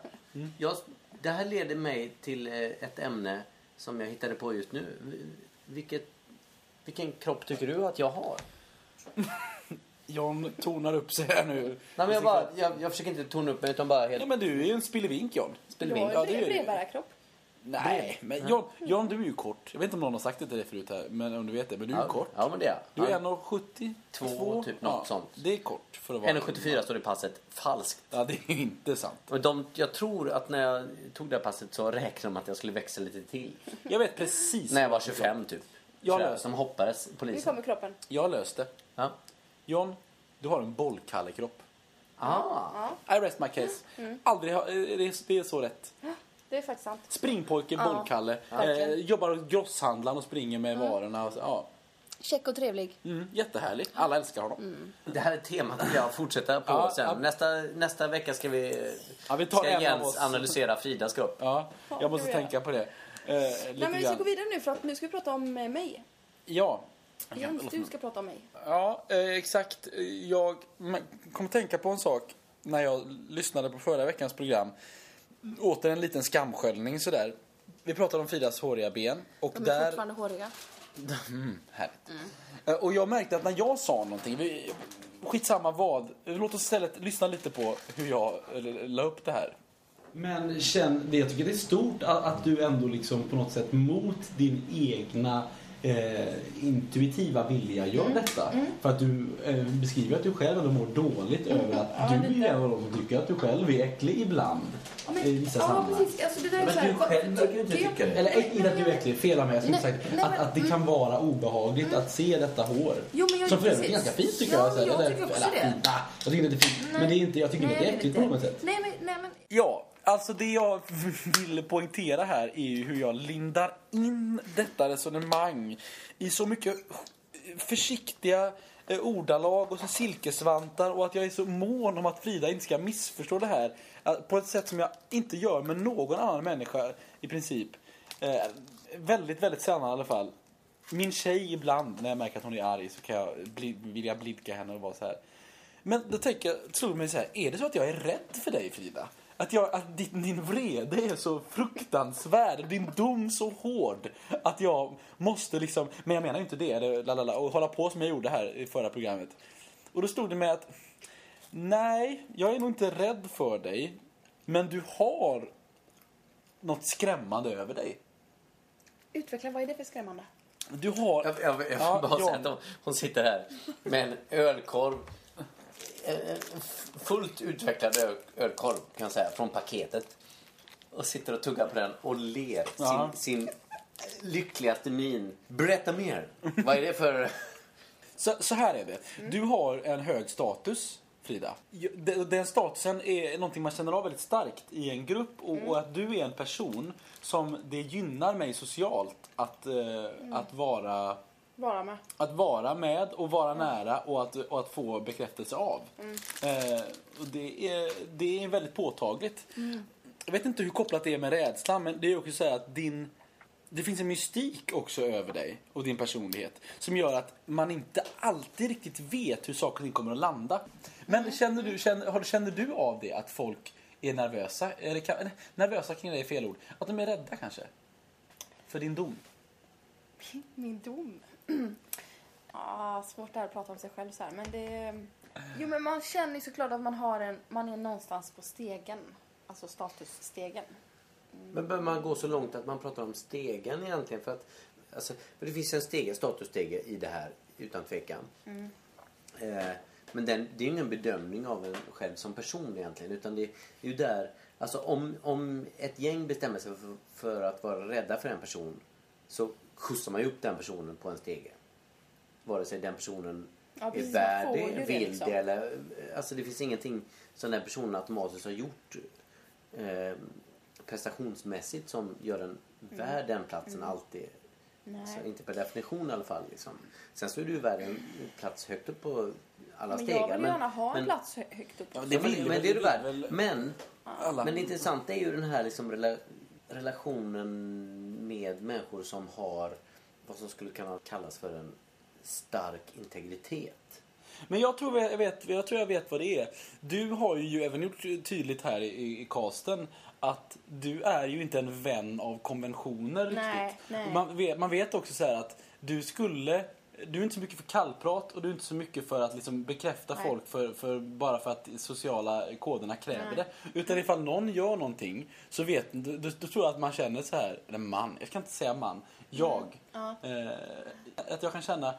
Jag, det här leder mig till eh, ett ämne som jag hittade på just nu. Vilket, vilken kropp tycker du att jag har? Jan tonar upp sig här nu. Nej, men jag, bara, jag, jag försöker inte tona upp mig utan bara helt Ja men du är ju en spillevink Jan. spillevink. Ja, det är brevbärarkropp. Nej, men Jan, Jan du är ju kort. Jag vet inte om någon har sagt det till dig förut här, men om du vet det. Men du är ju Ja, kort. ja, men det är Du är jag. 1,72? Två, typ, något sånt. Det är kort för att vara... 1,74 står det i passet. Falskt. Ja, det är inte sant. Och de, jag tror att när jag tog det här passet så räknade de att jag skulle växa lite till. Jag vet precis. När jag var vad du 25 typ. Jag löser. Som hoppades, Nu polisen. kommer kroppen. Jag har löst det. Ja. John, du har en bollkallekropp. Ah. I rest my case. Aldrig har, eh, det, är, det är så rätt. Det är faktiskt sant. Springpojke, Ja, bollkalle. Eh, verkligen. jobbar hos grosshandlaren och springer med varorna. Och så, ja. Check och trevlig. mm, jättehärlig. Alla älskar honom. Det här är temat vill jag fortsätta på Ja, sen. ja. Nästa, nästa vecka ska vi, Ja, vi tar ska en av Jens oss. analysera Fridas kropp. Ja, jag måste vill tänka på det. Eh, lite Nej, men vi ska grann. gå vidare nu för att nu ska vi prata om eh, mig. Ja. Jens, du ska prata om mig. Ja, eh, exakt. Jag kom att tänka på en sak när jag lyssnade på förra veckans program. Åter en liten skamsköljning sådär. Vi pratade om Fridas håriga ben. Och De är där... fortfarande håriga. Härligt. Eh, Och jag märkte att när jag sa någonting, vi, skitsamma vad, låt oss istället lyssna lite på hur jag la upp det här. Men känn, det, jag tycker det är stort att, att du ändå liksom på något sätt mot din egna eh, intuitiva vilja gör Mm. detta. För att du eh, beskriver att du själv ändå mår dåligt över att Mm. Ja, du är en av dem som tycker att du själv är äcklig ibland. Ja, men, I vissa ja sammanhang. precis. Alltså, det där är Men du själv verkar inte jag- tycka det. Eller inte att du är äcklig, fel av mig. Jag skulle Nej, sagt nej, att, men- att det kan vara obehagligt att se detta hår. Jo, men jag- som för övrigt är ganska fint tycker Ja, jag. så här, jag eller, tycker också eller, det. fint, jag tycker inte det är fint. Men det är inte, jag tycker inte det är äckligt på något sätt. Nej, men, nej, men Ja, alltså det jag vill poängtera här är ju hur jag lindar in detta resonemang i så mycket försiktiga eh, ordalag och så silkesvantar och att jag är så mån om att Frida inte ska missförstå det här eh, på ett sätt som jag inte gör med någon annan människa i princip. Eh, väldigt, väldigt sällan i alla fall. Min tjej ibland, när jag märker att hon är arg, så kan jag bli, vilja blidka henne och vara så här. Men då tänker jag, tror mig så här, är det så att jag är rädd för dig Frida? Att, jag, att din, din vrede är så fruktansvärd, din dom så hård att jag måste liksom, men jag menar ju inte det, lalala, och hålla på som jag gjorde här i förra programmet. Och då stod det med att, nej, jag är nog inte rädd för dig, men du har något skrämmande över dig. utveckla, vad är det för skrämmande? Du har... Jag, jag, jag Ja, får bara ja. säga att hon, hon sitter här med en ölkorv. En fullt utvecklad öl, ölkorv kan jag säga, från paketet. Och sitter och tuggar på den och ler Ja. sin, sin lyckligaste min. Berätta mer. Vad är det för... Så, så här är det. Du har en hög status, Frida. Den statusen är någonting man känner av väldigt starkt i en grupp och, och att du är en person som det gynnar mig socialt att, eh, att, vara, Vara med. att vara med och vara nära och att, och att få bekräftelse av. Eh, och det, är, det är väldigt påtagligt. Jag vet inte hur kopplat det är med rädslan men det är också så här att din det finns en mystik också över dig och din personlighet som gör att man inte alltid riktigt vet hur saker och ting kommer att landa. Men känner du, känner, känner du av det att folk är nervösa? Eller kan, eller, nervösa kring det är fel ord. Att de är rädda kanske? För din dom? Min dom? Ja, svårt det här att prata om sig själv så här, men det... Jo, men man känner ju såklart att man har en... Man är någonstans på stegen. Alltså statusstegen. Men behöver man gå så långt att man pratar om stegen egentligen? För, att, alltså, för det finns en stege, statusstege i det här, utan tvekan. Eh, men den, det är ingen bedömning av en själv som person egentligen. Utan det, det är ju där, alltså om, om ett gäng bestämmer sig för, för att vara rädda för en person så skjutsar man ju upp den personen på en stege. Vare sig den personen Ja, är precis, man värd får ju det, det, vill liksom. det eller... Alltså det finns ingenting som den personen automatiskt har gjort eh, prestationsmässigt som gör den värd den platsen alltid. Mm. Nej. Så inte per definition i alla fall. Liksom. Sen så är du ju värd en plats högt upp på alla Men stegar. jag vill gärna ha en plats hö- högt upp. Ja, Det vill, men det är du värd. Men, alla. men det intressanta är ju den här liksom rela, relationen med människor som har vad som skulle kunna kallas för en stark integritet. Men jag tror jag, vet, jag tror jag vet vad det är. Du har ju även gjort tydligt här i, i casten att du är ju inte en vän av konventioner Nej, riktigt. nej. Man, vet, man vet också så här att du skulle du är inte så mycket för kallprat och du är inte så mycket för att liksom bekräfta Nej. folk för, för, bara för att sociala koderna kräver Nej. det. Utan ifall någon gör någonting så vet då, då, då tror jag att man känner så här, eller man, jag kan inte säga man, jag. Ja. Eh, att jag kan känna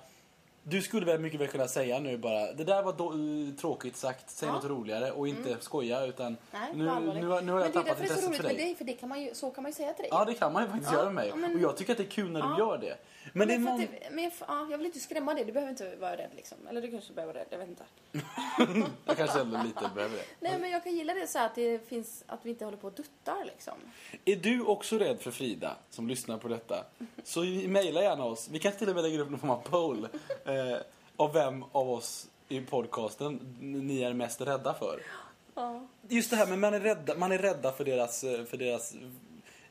du skulle väl mycket väl kunna säga nu bara det där var då, eh, tråkigt sagt, säg Ja. något roligare och inte skoja utan Nej, nu, nu, nu, har- nu har jag men det är tappat därför det är så intresset roligt för med dig. dig, för det kan man ju, så kan man ju säga till dig. Ja det kan man ju faktiskt Ja, göra med mig men- och jag tycker att det är kul när du Ja. gör det. Men, det är att det, men jag, ja, jag vill inte skrämma dig, du behöver inte vara rädd liksom. Eller du kanske behöver vara rädd, jag vet inte. Jag kanske ändå lite behöver det. Nej men jag kan gilla det så här att det finns, att vi inte håller på och duttar liksom. Är du också rädd för Frida som lyssnar på detta? Så mejla gärna oss. Vi kan till och med lägga upp någon form av poll. Eh, av vem av oss i podcasten ni är mest rädda för. Ja. Just det här med man är rädda, man är rädda för deras, eh, för deras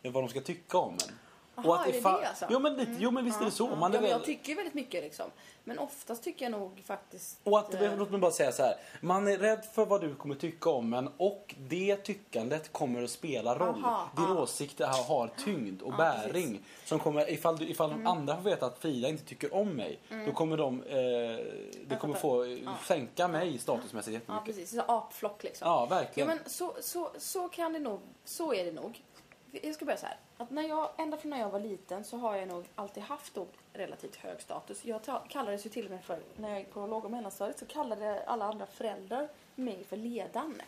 eh, vad de ska tycka om en. Aha, är det det alltså? Jo men, lite, jo, men visst är det så. Man är ja, men jag rädd- tycker väldigt mycket liksom. Men oftast tycker jag nog faktiskt... Och att, eh, låt mig bara säga så här. Man är rädd för vad du kommer tycka om en och det tyckandet kommer att spela roll. Aha, Din ja. åsikt har, har tyngd och Ja, bäring. precis. Mm. Som kommer, ifall du, ifall de andra får veta att Frida inte tycker om mig. Då kommer de, eh, det kommer få eh, sänka mig statusmässigt Ja jättemycket. precis, så apflock liksom. Ja, Ja, verkligen. men så, så, så kan det nog, så är det nog jag ska börja så här. Att när jag, ända från när jag var liten så har jag nog alltid haft då relativt hög status. Jag kallades ju till och med för, när jag gick på låg och mellanstadiet så kallade alla andra föräldrar mig för ledan.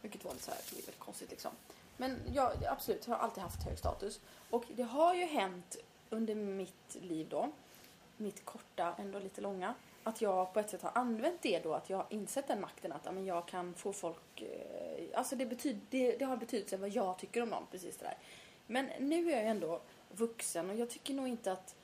Vilket var lite så här, det är väldigt konstigt liksom. Men jag absolut har alltid haft hög status. Och det har ju hänt under mitt liv då, mitt korta, ändå lite långa, att jag på ett sätt har använt det då, att jag har insett den makten att amen, jag kan få folk, eh, alltså det, betyder, det, det har betydelse vad jag tycker om dem, precis det där. Men nu är jag ju ändå vuxen och jag tycker nog inte att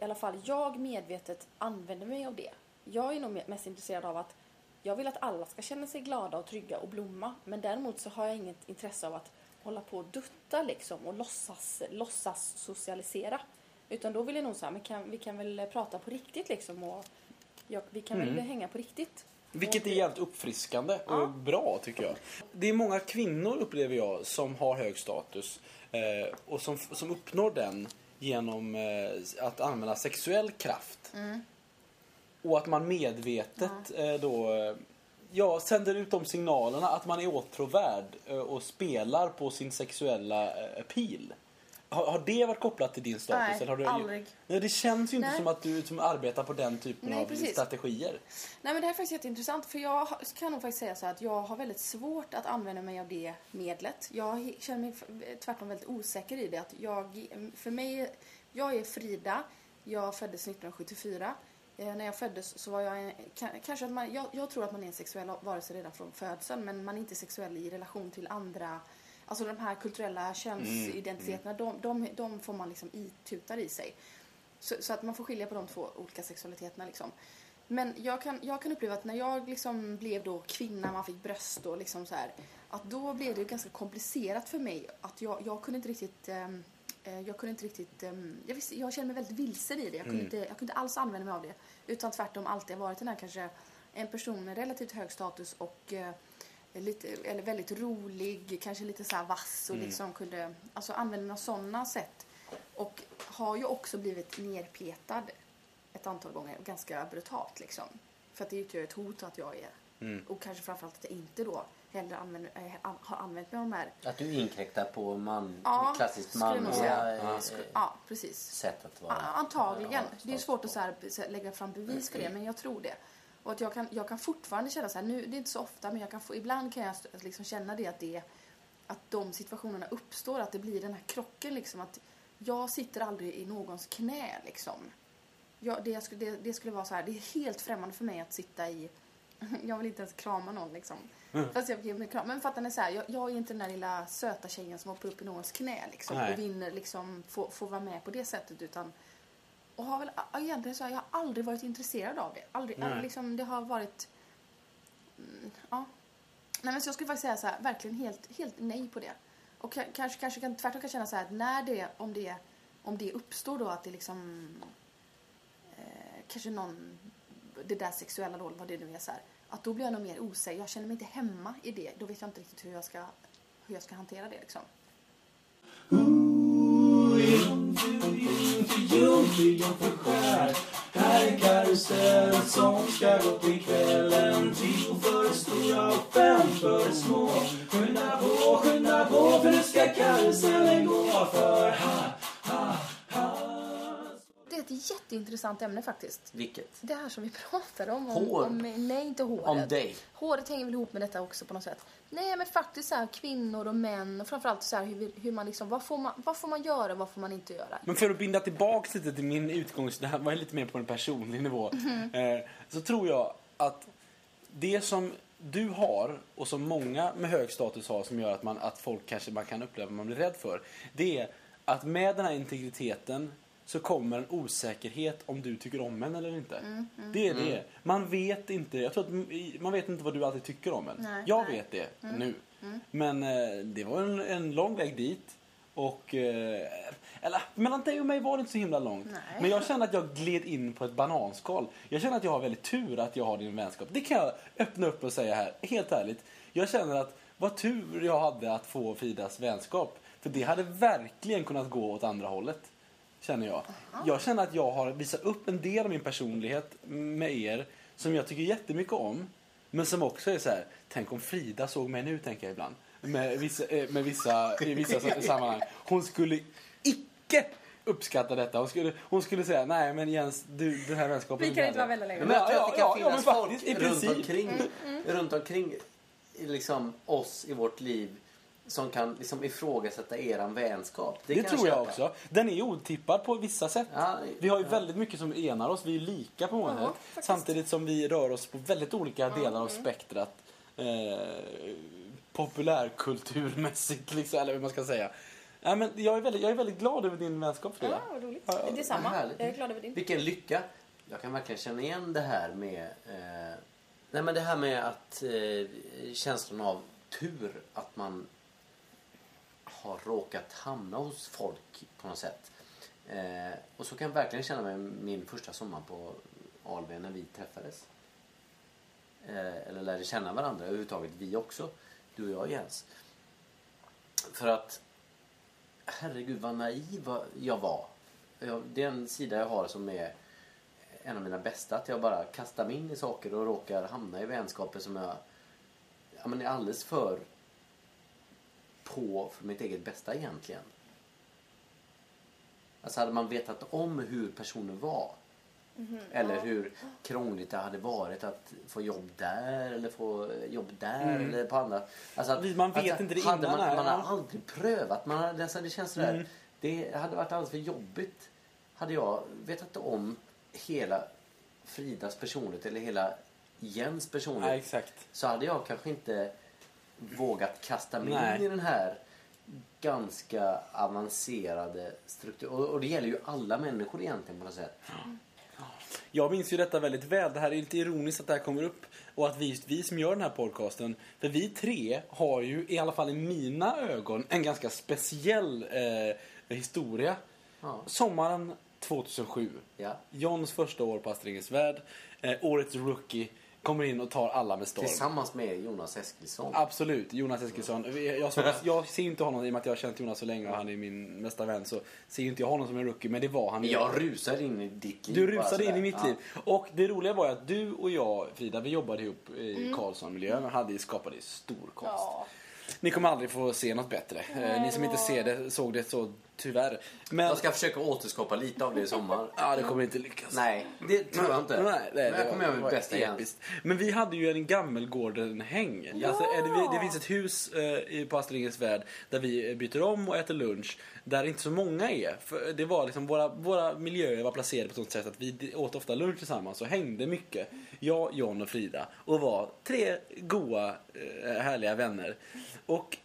i alla fall jag medvetet använder mig av det. Jag är nog mest intresserad av att jag vill att alla ska känna sig glada och trygga och blomma. Men däremot så har jag inget intresse av att hålla på och dutta liksom och låtsas, låtsas socialisera. Utan då vill jag nog säga, men kan, vi kan väl prata på riktigt liksom och jag, vi kan väl hänga på riktigt. Vilket är jävligt uppfriskande och Ja. bra tycker jag. Det är många kvinnor upplever jag som har hög status eh, och som, som uppnår den genom eh, att använda sexuell kraft. Och att man medvetet eh, då eh, ja, sänder ut de signalerna att man är åtråvärd eh, och spelar på sin sexuella eh, pil. Har, har det varit kopplat till din status? Nej, eller har du, aldrig. Nej, det känns ju inte Nej. som att du som arbetar på den typen Nej, av precis. strategier. Nej men det här är faktiskt jätteintressant för jag kan nog faktiskt säga så att jag har väldigt svårt att använda mig av det medlet. Jag känner mig tvärtom väldigt osäker i det. Att jag, för mig, jag är Frida, jag föddes 1974. Eh, när jag föddes så var jag, en, ka- kanske att man, jag, jag tror att man är en sexuell varelse redan från födseln men man är inte sexuell i relation till andra Alltså de här kulturella könsidentiteterna, de, de, de får man liksom itutar i sig. Så, så att man får skilja på de två olika sexualiteterna liksom. Men jag kan, jag kan uppleva att när jag liksom blev då kvinna, man fick bröst och liksom så här, att då blev det ganska komplicerat för mig. Att jag, jag kunde inte riktigt, ehm, eh, jag kunde inte riktigt, ehm, jag, visste, jag kände mig väldigt vilsen i det. Jag kunde, inte, jag kunde inte alls använda mig av det. Utan tvärtom alltid varit den här kanske, en person med relativt hög status och eh, lite, eller väldigt rolig, kanske lite så här vass och liksom kunde, alltså använda mig av sådana sätt. Och har ju också blivit nerpetad ett antal gånger, ganska brutalt liksom. För att det utgör ett hot att jag är, och kanske framförallt att jag inte då heller använder, äh, har använt mig av de här. Att du inkräktar på man, Ja, klassiskt manliga säga. eh, Ja, precis. sätt att vara. Ja, Antagligen. Ja, det är svårt att så här, så här lägga fram bevis för det, men jag tror det. Och att jag kan, jag kan fortfarande känna så här, nu, det är inte så ofta, men jag kan få, ibland kan jag liksom känna det att, det att de situationerna uppstår, att det blir den här krocken liksom, att jag sitter aldrig i någons knä liksom. Jag, det, det, det skulle vara så här, det är helt främmande för mig att sitta i, jag vill inte ens krama någon liksom. Fast jag ger mig kram. Men fattar ni så här, jag, jag är inte den där lilla söta tjejen som hoppar upp i någons knä liksom Nej. och vinner liksom, får, får vara med på det sättet utan och har väl egentligen så här, jag har aldrig varit intresserad av det. Aldrig, Nej. liksom, det har varit... Mm, ja. Nej, men så jag skulle faktiskt säga så här, verkligen helt, helt nej på det. Och ka- kanske, kanske kan, tvärtom kan känna så här att när det, om det, om det uppstår då att det liksom... Eh, kanske någon, det där sexuella då, vad det nu är så här. Att då blir jag nog mer osäker. Jag känner mig inte hemma i det. Då vet jag inte riktigt hur jag ska, hur jag ska hantera det liksom. Jungfru skär. Här är karusell som ska gå till kvällen. Tio för stora och fem för små. Skynda på, skynda på för nu ska karusellen gå. För här ett jätteintressant ämne faktiskt. Vilket? Det här som vi pratade om. om, Hår. om nej, inte håret. Om dig. Håret hänger väl ihop med detta också på något sätt. Nej, men faktiskt så här, kvinnor och män och framförallt så här, hur, hur man liksom, vad får man, vad får man göra, vad får man inte göra? Men för att binda tillbaks lite till min utgångs... Det här var lite mer på en personlig nivå. Eh, så tror jag att det som du har och som många med hög status har som gör att, man, att folk kanske man kan uppleva att man blir rädd för. Det är att med den här integriteten så kommer en osäkerhet om du tycker om en eller inte. Det är det. Man vet inte, jag tror att man vet inte vad du alltid tycker om en. Nej, jag nej. vet det nu. Men eh, det var en, en lång väg dit. Och, eh, eller mellan dig och mig var det inte så himla långt. Nej. Men jag känner att jag gled in på ett bananskal. Jag känner att jag har väldigt tur att jag har din vänskap. Det kan jag öppna upp och säga här, helt ärligt. Jag känner att vad tur jag hade att få Fridas vänskap. För det hade verkligen kunnat gå åt andra hållet. Känner jag. Jag känner att jag har visat upp en del av min personlighet med er som jag tycker jättemycket om. Men som också är så här, tänk om Frida såg mig nu, tänker jag ibland. med vissa, eh, med vissa, i vissa sa- sammanhang. Hon skulle icke uppskatta detta. Hon skulle, hon skulle säga nej men Jens, du, den här vänskapen Vi kan inte vara vänner längre. Men jag tror Ja, att det ja, kan ja, finnas men folk runt omkring, runt omkring liksom, oss i vårt liv som kan liksom, ifrågasätta eran vänskap. Det, kan tror jag köpa. också. Den är otippad på vissa sätt. Ja, Vi har ju väldigt mycket som enar oss. Vi är lika på många Ja, sätt. faktiskt. Samtidigt som vi rör oss på väldigt olika delar av spektrat. Eh, populärkulturmässigt, liksom, eller vad man ska säga. Ja, men jag, är väldigt, jag är väldigt glad över din vänskap, Frida. Ja, vad roligt. Ja, ja. Detsamma. Härligt. Jag är glad över din. Vilken lycka! Jag kan verkligen känna igen det här med... Eh, nej men det här med att eh, känslan av tur att man har råkat hamna hos folk på något sätt. Eh, och så kan jag verkligen känna mig min första sommar på Alby när vi träffades. Eh, eller lärde känna varandra överhuvudtaget, vi också. Du och jag Jens. För att herregud vad naiv jag var. Jag, det är en sida jag har som är en av mina bästa. Att jag bara kastar mig in i saker och råkar hamna i vänskaper som jag ja, men är alldeles för på för mitt eget bästa egentligen. Alltså hade man vetat om hur personen var eller hur krångligt det hade varit att få jobb där eller få jobb där eller på andra. Alltså att, man vet att, inte det hade innan man, här, man ja. har aldrig prövat. Man har, alltså, det känns sådär. Det hade varit alldeles för jobbigt. Hade jag vetat om hela Fridas personlighet eller hela Jens Ja, personlighet exakt. så hade jag kanske inte vågat kasta mig Nej. in i den här ganska avancerade struktur. Och, och det gäller ju alla människor egentligen på något sätt. Jag minns ju detta väldigt väl. Det här är lite ironiskt att det här kommer upp. Och att vi, vi som gör den här podcasten, för vi tre har ju i alla fall i mina ögon en ganska speciell eh, historia. Ja. Sommaren 2007. Ja. Johns första år på Astrid Värld. Eh, årets rookie. Kommer in och tar alla med storm. Tillsammans med Jonas Eskilsson. Absolut, Jonas Eskilsson. Jag, jag ser inte honom, i och med att jag har känt Jonas så länge och han är min bästa vän, så ser inte jag honom som en rookie, men det var han. Jag rusar in i ditt liv. Du rusade in i mitt Ja. liv. Och det roliga var ju att du och jag, Frida, vi jobbade ihop i Mm. Karlsson-miljön och hade skapade stor konst. Ja. Ni kommer aldrig få se något bättre. Eh, Ni som inte ser det såg det så tyvärr. Men Jag ska försöka återskapa lite av det i sommar. ja, det kommer inte lyckas. Nej, det tror jag inte. Nej, nej, Men det jag kommer göra mitt bästa igen. Men vi hade ju en Gammelgården-häng. Alltså, är det, det finns ett hus eh, i- på Astrid Lindgrens Värld där vi byter om och äter lunch. Där inte så många är. För det var liksom, våra, våra miljöer var placerade på ett sånt sätt att vi åt ofta lunch tillsammans och hängde mycket. Jag, John och Frida. Och var tre goa, eh, härliga vänner. Och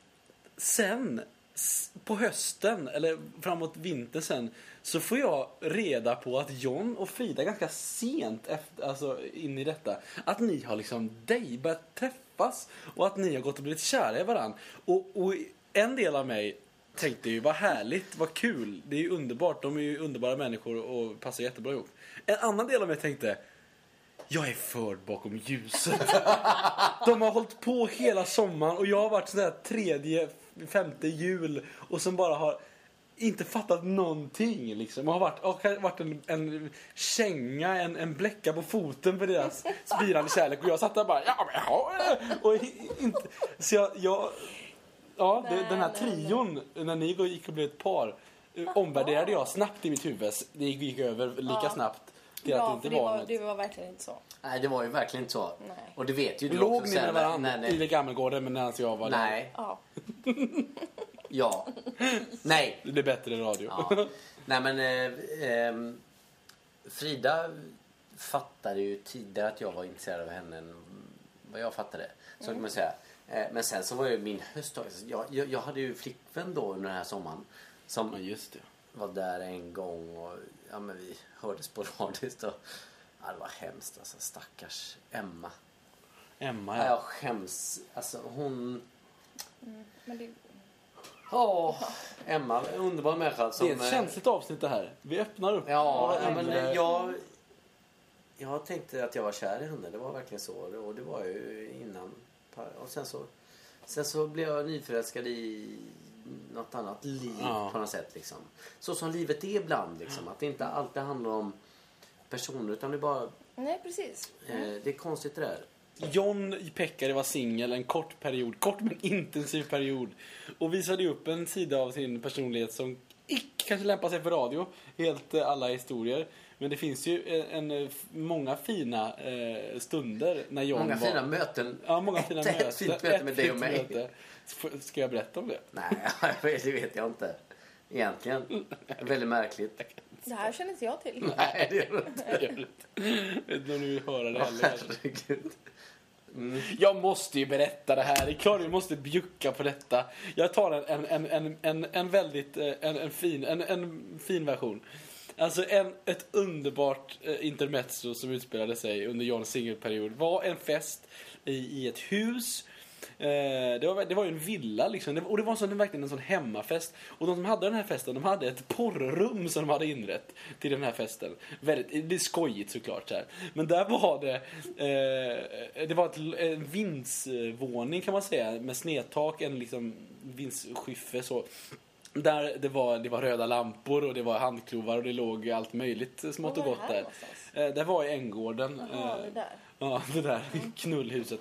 sen på hösten, eller framåt vintern sen, så får jag reda på att John och Frida ganska sent efter, alltså in i detta, att ni har liksom dej, börjat träffas och att ni har gått och blivit kära i varandra. Och, och en del av mig tänkte ju, vad härligt, vad kul, det är ju underbart, de är ju underbara människor och passar jättebra ihop. En annan del av mig tänkte, jag är förd bakom ljuset. De har hållit på hela sommaren och jag har varit sådär tredje, femte jul och som bara har inte fattat någonting liksom. Och har varit, och har varit en, en känga, en, en bläcka på foten för deras spirande kärlek. Och jag satt där bara, ja men ja. Och inte, så jag, jag ja, det, den här trion, när ni gick och blev ett par, eh, omvärderade jag snabbt i mitt huvud. Det gick över lika Ja. Snabbt till att det inte för det var var, något. det var verkligen inte så. Nej, det var ju verkligen inte så. Nej. Och det vet ju du Låg också. ni sen med när- varandra när- i det Gammelgården medan jag var där? Nej. Ja. Ja. Nej. Det blir bättre i radio. Ja. Nej men eh, ehm, Frida fattade ju tidigare att jag var intresserad av henne än vad jag fattade. Så kan man säga. Eh, men sen så var ju min höst jag, jag, jag hade ju flickvän då under den här sommaren. Som Ja, just det. Var där en gång och ja, men vi hördes sporadiskt. Och, ja, det var hemskt alltså. Stackars Emma. Emma, Ja. ja. Jag skäms. Alltså hon... Men det, Åh, Emma. En underbar människa. Som, Det är ett eh, känsligt avsnitt det här. Vi öppnar upp. Ja, ja men jag... Jag tänkte att jag var kär i henne. Det var verkligen så. Och det var ju innan. Och sen så... Sen så blev jag nyförälskad i något annat liv Ja. på något sätt liksom. Så som livet är ibland liksom. Att det inte alltid handlar om personer utan det är bara... nej, precis. Eh, det är konstigt det där. John Pekkari var singel en kort period, kort men intensiv period. Och visade upp en sida av sin personlighet som icke kanske lämpar sig för radio, helt eh, alla historier. Men det finns ju en, en, många fina eh, stunder när John Många var... fina möten. Ja, många fina ett, möten. Ett fint möte med Ett dig och mig. möte. Ska jag berätta om det? Nej, det vet jag inte. Egentligen. Väldigt märkligt. Det här känner inte jag till. Nej, det gör det inte. Jag vet inte om ni vill höra det heller. Herregud. Jag måste ju berätta det här. Det är klart vi måste bjucka på detta. Jag tar en, en, en, en, en, väldigt eh, en, en, fin, en, en fin version. Alltså en, ett underbart eh, intermezzo som utspelade sig under Johns singelperiod var en fest i, i ett hus. Eh, det, var, det var ju en villa liksom. Och det var sån, verkligen en sån hemmafest. Och de som hade den här festen, de hade ett porrrum som de hade inrett till den här festen. Väldigt, det är skojigt såklart. Så här. Men där var det, eh, det var ett, en vindsvåning kan man säga. Med snedtak, en liksom vindskyffe så. Där det var, det var röda lampor och det var handklovar och det låg allt möjligt smått och gott där. någonstans? Eh, det var i Änggården. Jaha, eh, det där. Ja, det där knullhuset.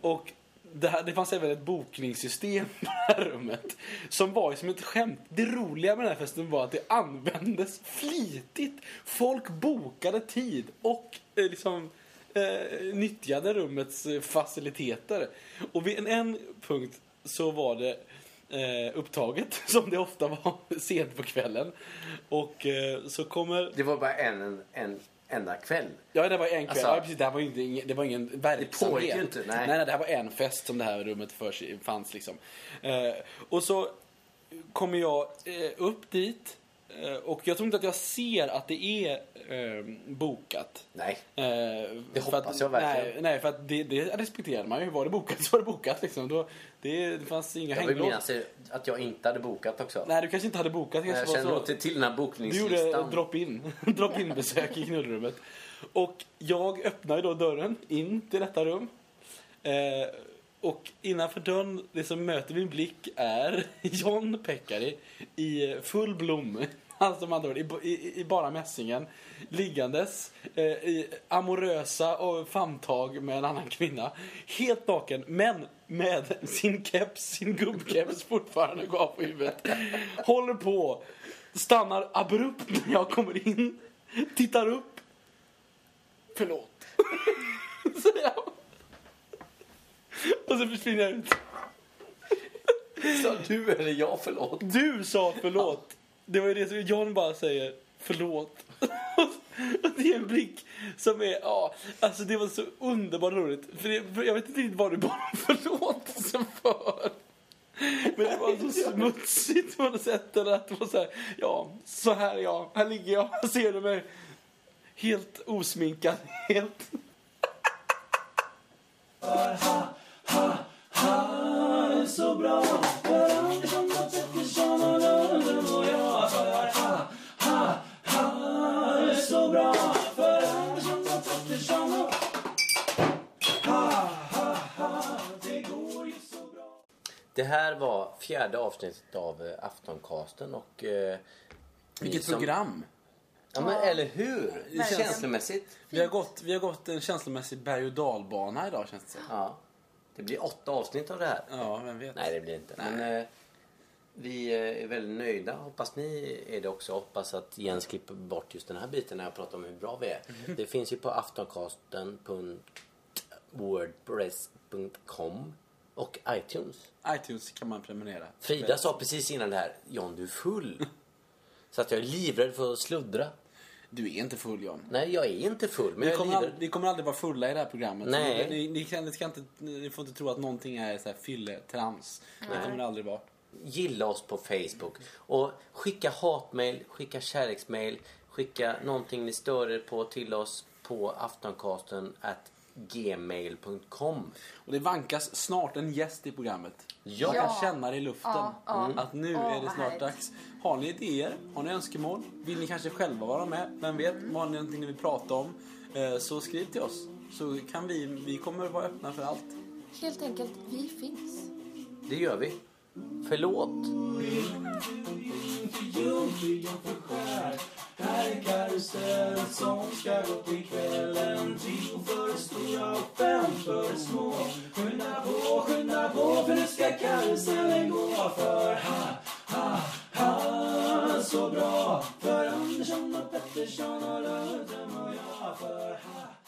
Och det, här, det fanns även ett bokningssystem på det här rummet. Som var som ett skämt. Det roliga med den här festen var att det användes flitigt. Folk bokade tid och eh, liksom eh, nyttjade rummets eh, faciliteter. Och vid en, en punkt så var det eh, upptaget, som det ofta var sent på kvällen. Och eh, så kommer Det var bara en, en, en enda kväll. Ja, det var en kväll. Alltså- ja, precis, det här var ju inte, det var ingen verksamhet. pågick ju inte, nej. nej. Nej, det här var en fest som det här rummet för fanns liksom. Eh, och så kommer jag eh, upp dit och jag tror inte att jag ser att det är eh, bokat. Nej. Eh, Det hoppas att, jag verkligen. Nej, nej för att det, det respekterade man ju. Var det bokat så var det bokat liksom. Då, det, det fanns inga Jag vill hänglås. minnas att jag inte hade bokat också. Nej, du kanske inte hade bokat. Jag kanske så. nog inte till den här Du gjorde bokningslistan. drop-in. drop-in besök i knullrummet. Och jag öppnar ju då dörren in till detta rum. Eh, och innanför dörren, det som möter min blick är John Pekkari i full blom. Alltså man andra ord, i, i, i bara mässingen. Liggandes eh, i amorösa och famntag med en annan kvinna. Helt naken, men med sin keps, sin gubbkeps fortfarande kvar på huvudet. Håller på, stannar abrupt när jag kommer in, tittar upp. Förlåt. Så jag. Och så försvinner jag ut. Sa du eller jag förlåt? Du sa förlåt. Det var ju det som John bara säger förlåt. Och det är en blick som är, ja, alltså det var så underbart roligt. För, det, för jag vet inte riktigt vad du bad om förlåtelse för. Men det var så smutsigt på något sätt. Eller att det var så här, ja, så här är jag, här ligger jag, här ser du mig. Helt osminkad, helt... så bra för Andersson och Pettersson och Lundgren och jag för ha, ha, ha är så bra för Andersson och Pettersson och ha, ha, ha det går ju så bra Det här var fjärde avsnittet av eh, Aftoncasten och... Eh, vi Vilket som- program! Ja men eller hur? Känslomässigt. Vi har, gått, vi har gått en känslomässig berg och dalbana idag känns det som. Ja. Det blir åtta avsnitt av det här. Ja, vem vet. Nej det blir inte. Men eh, vi eh, är väldigt nöjda. Hoppas ni är det också. Hoppas att Jens klipper bort just den här biten när jag pratar om hur bra vi är. Det finns ju på aftoncasten.wordpress.com och iTunes. iTunes kan man prenumerera. Frida sa precis innan det här, John du är full. Så att jag är livrädd för att sluddra. Du är inte full John. Nej, jag är inte full, men är kommer, aldrig, vi kommer aldrig vara fulla i det här programmet. Nej. Ni, ni, kan, ni, ska inte, ni får inte tro att någonting är så här fylletrams. Det kommer det aldrig vara. Gilla oss på Facebook. Och skicka hatmail, skicka kärleksmail, skicka någonting ni stör er på till oss på aftoncasten at gmail.com. Och det vankas snart en gäst i programmet. Ja. Jag kan känna det i luften. Ja, ja. Att nu Åh, är det vad snart härligt. dags. Har ni idéer? Har ni önskemål? Vill ni kanske själva vara med? Vem vet? Har ni någonting ni vill prata om? Eh, Så skriv till oss. Så kan vi, vi kommer vara öppna för allt. Helt enkelt, vi finns. Det gör vi. Förlåt. Här är som ska gå till kvällen Tifo för det stora och fem för det små Skynda på, skynda på för nu ska karusellen gå För ha, ha, ha så bra För Andersson och Pettersson och Lundström och jag För ha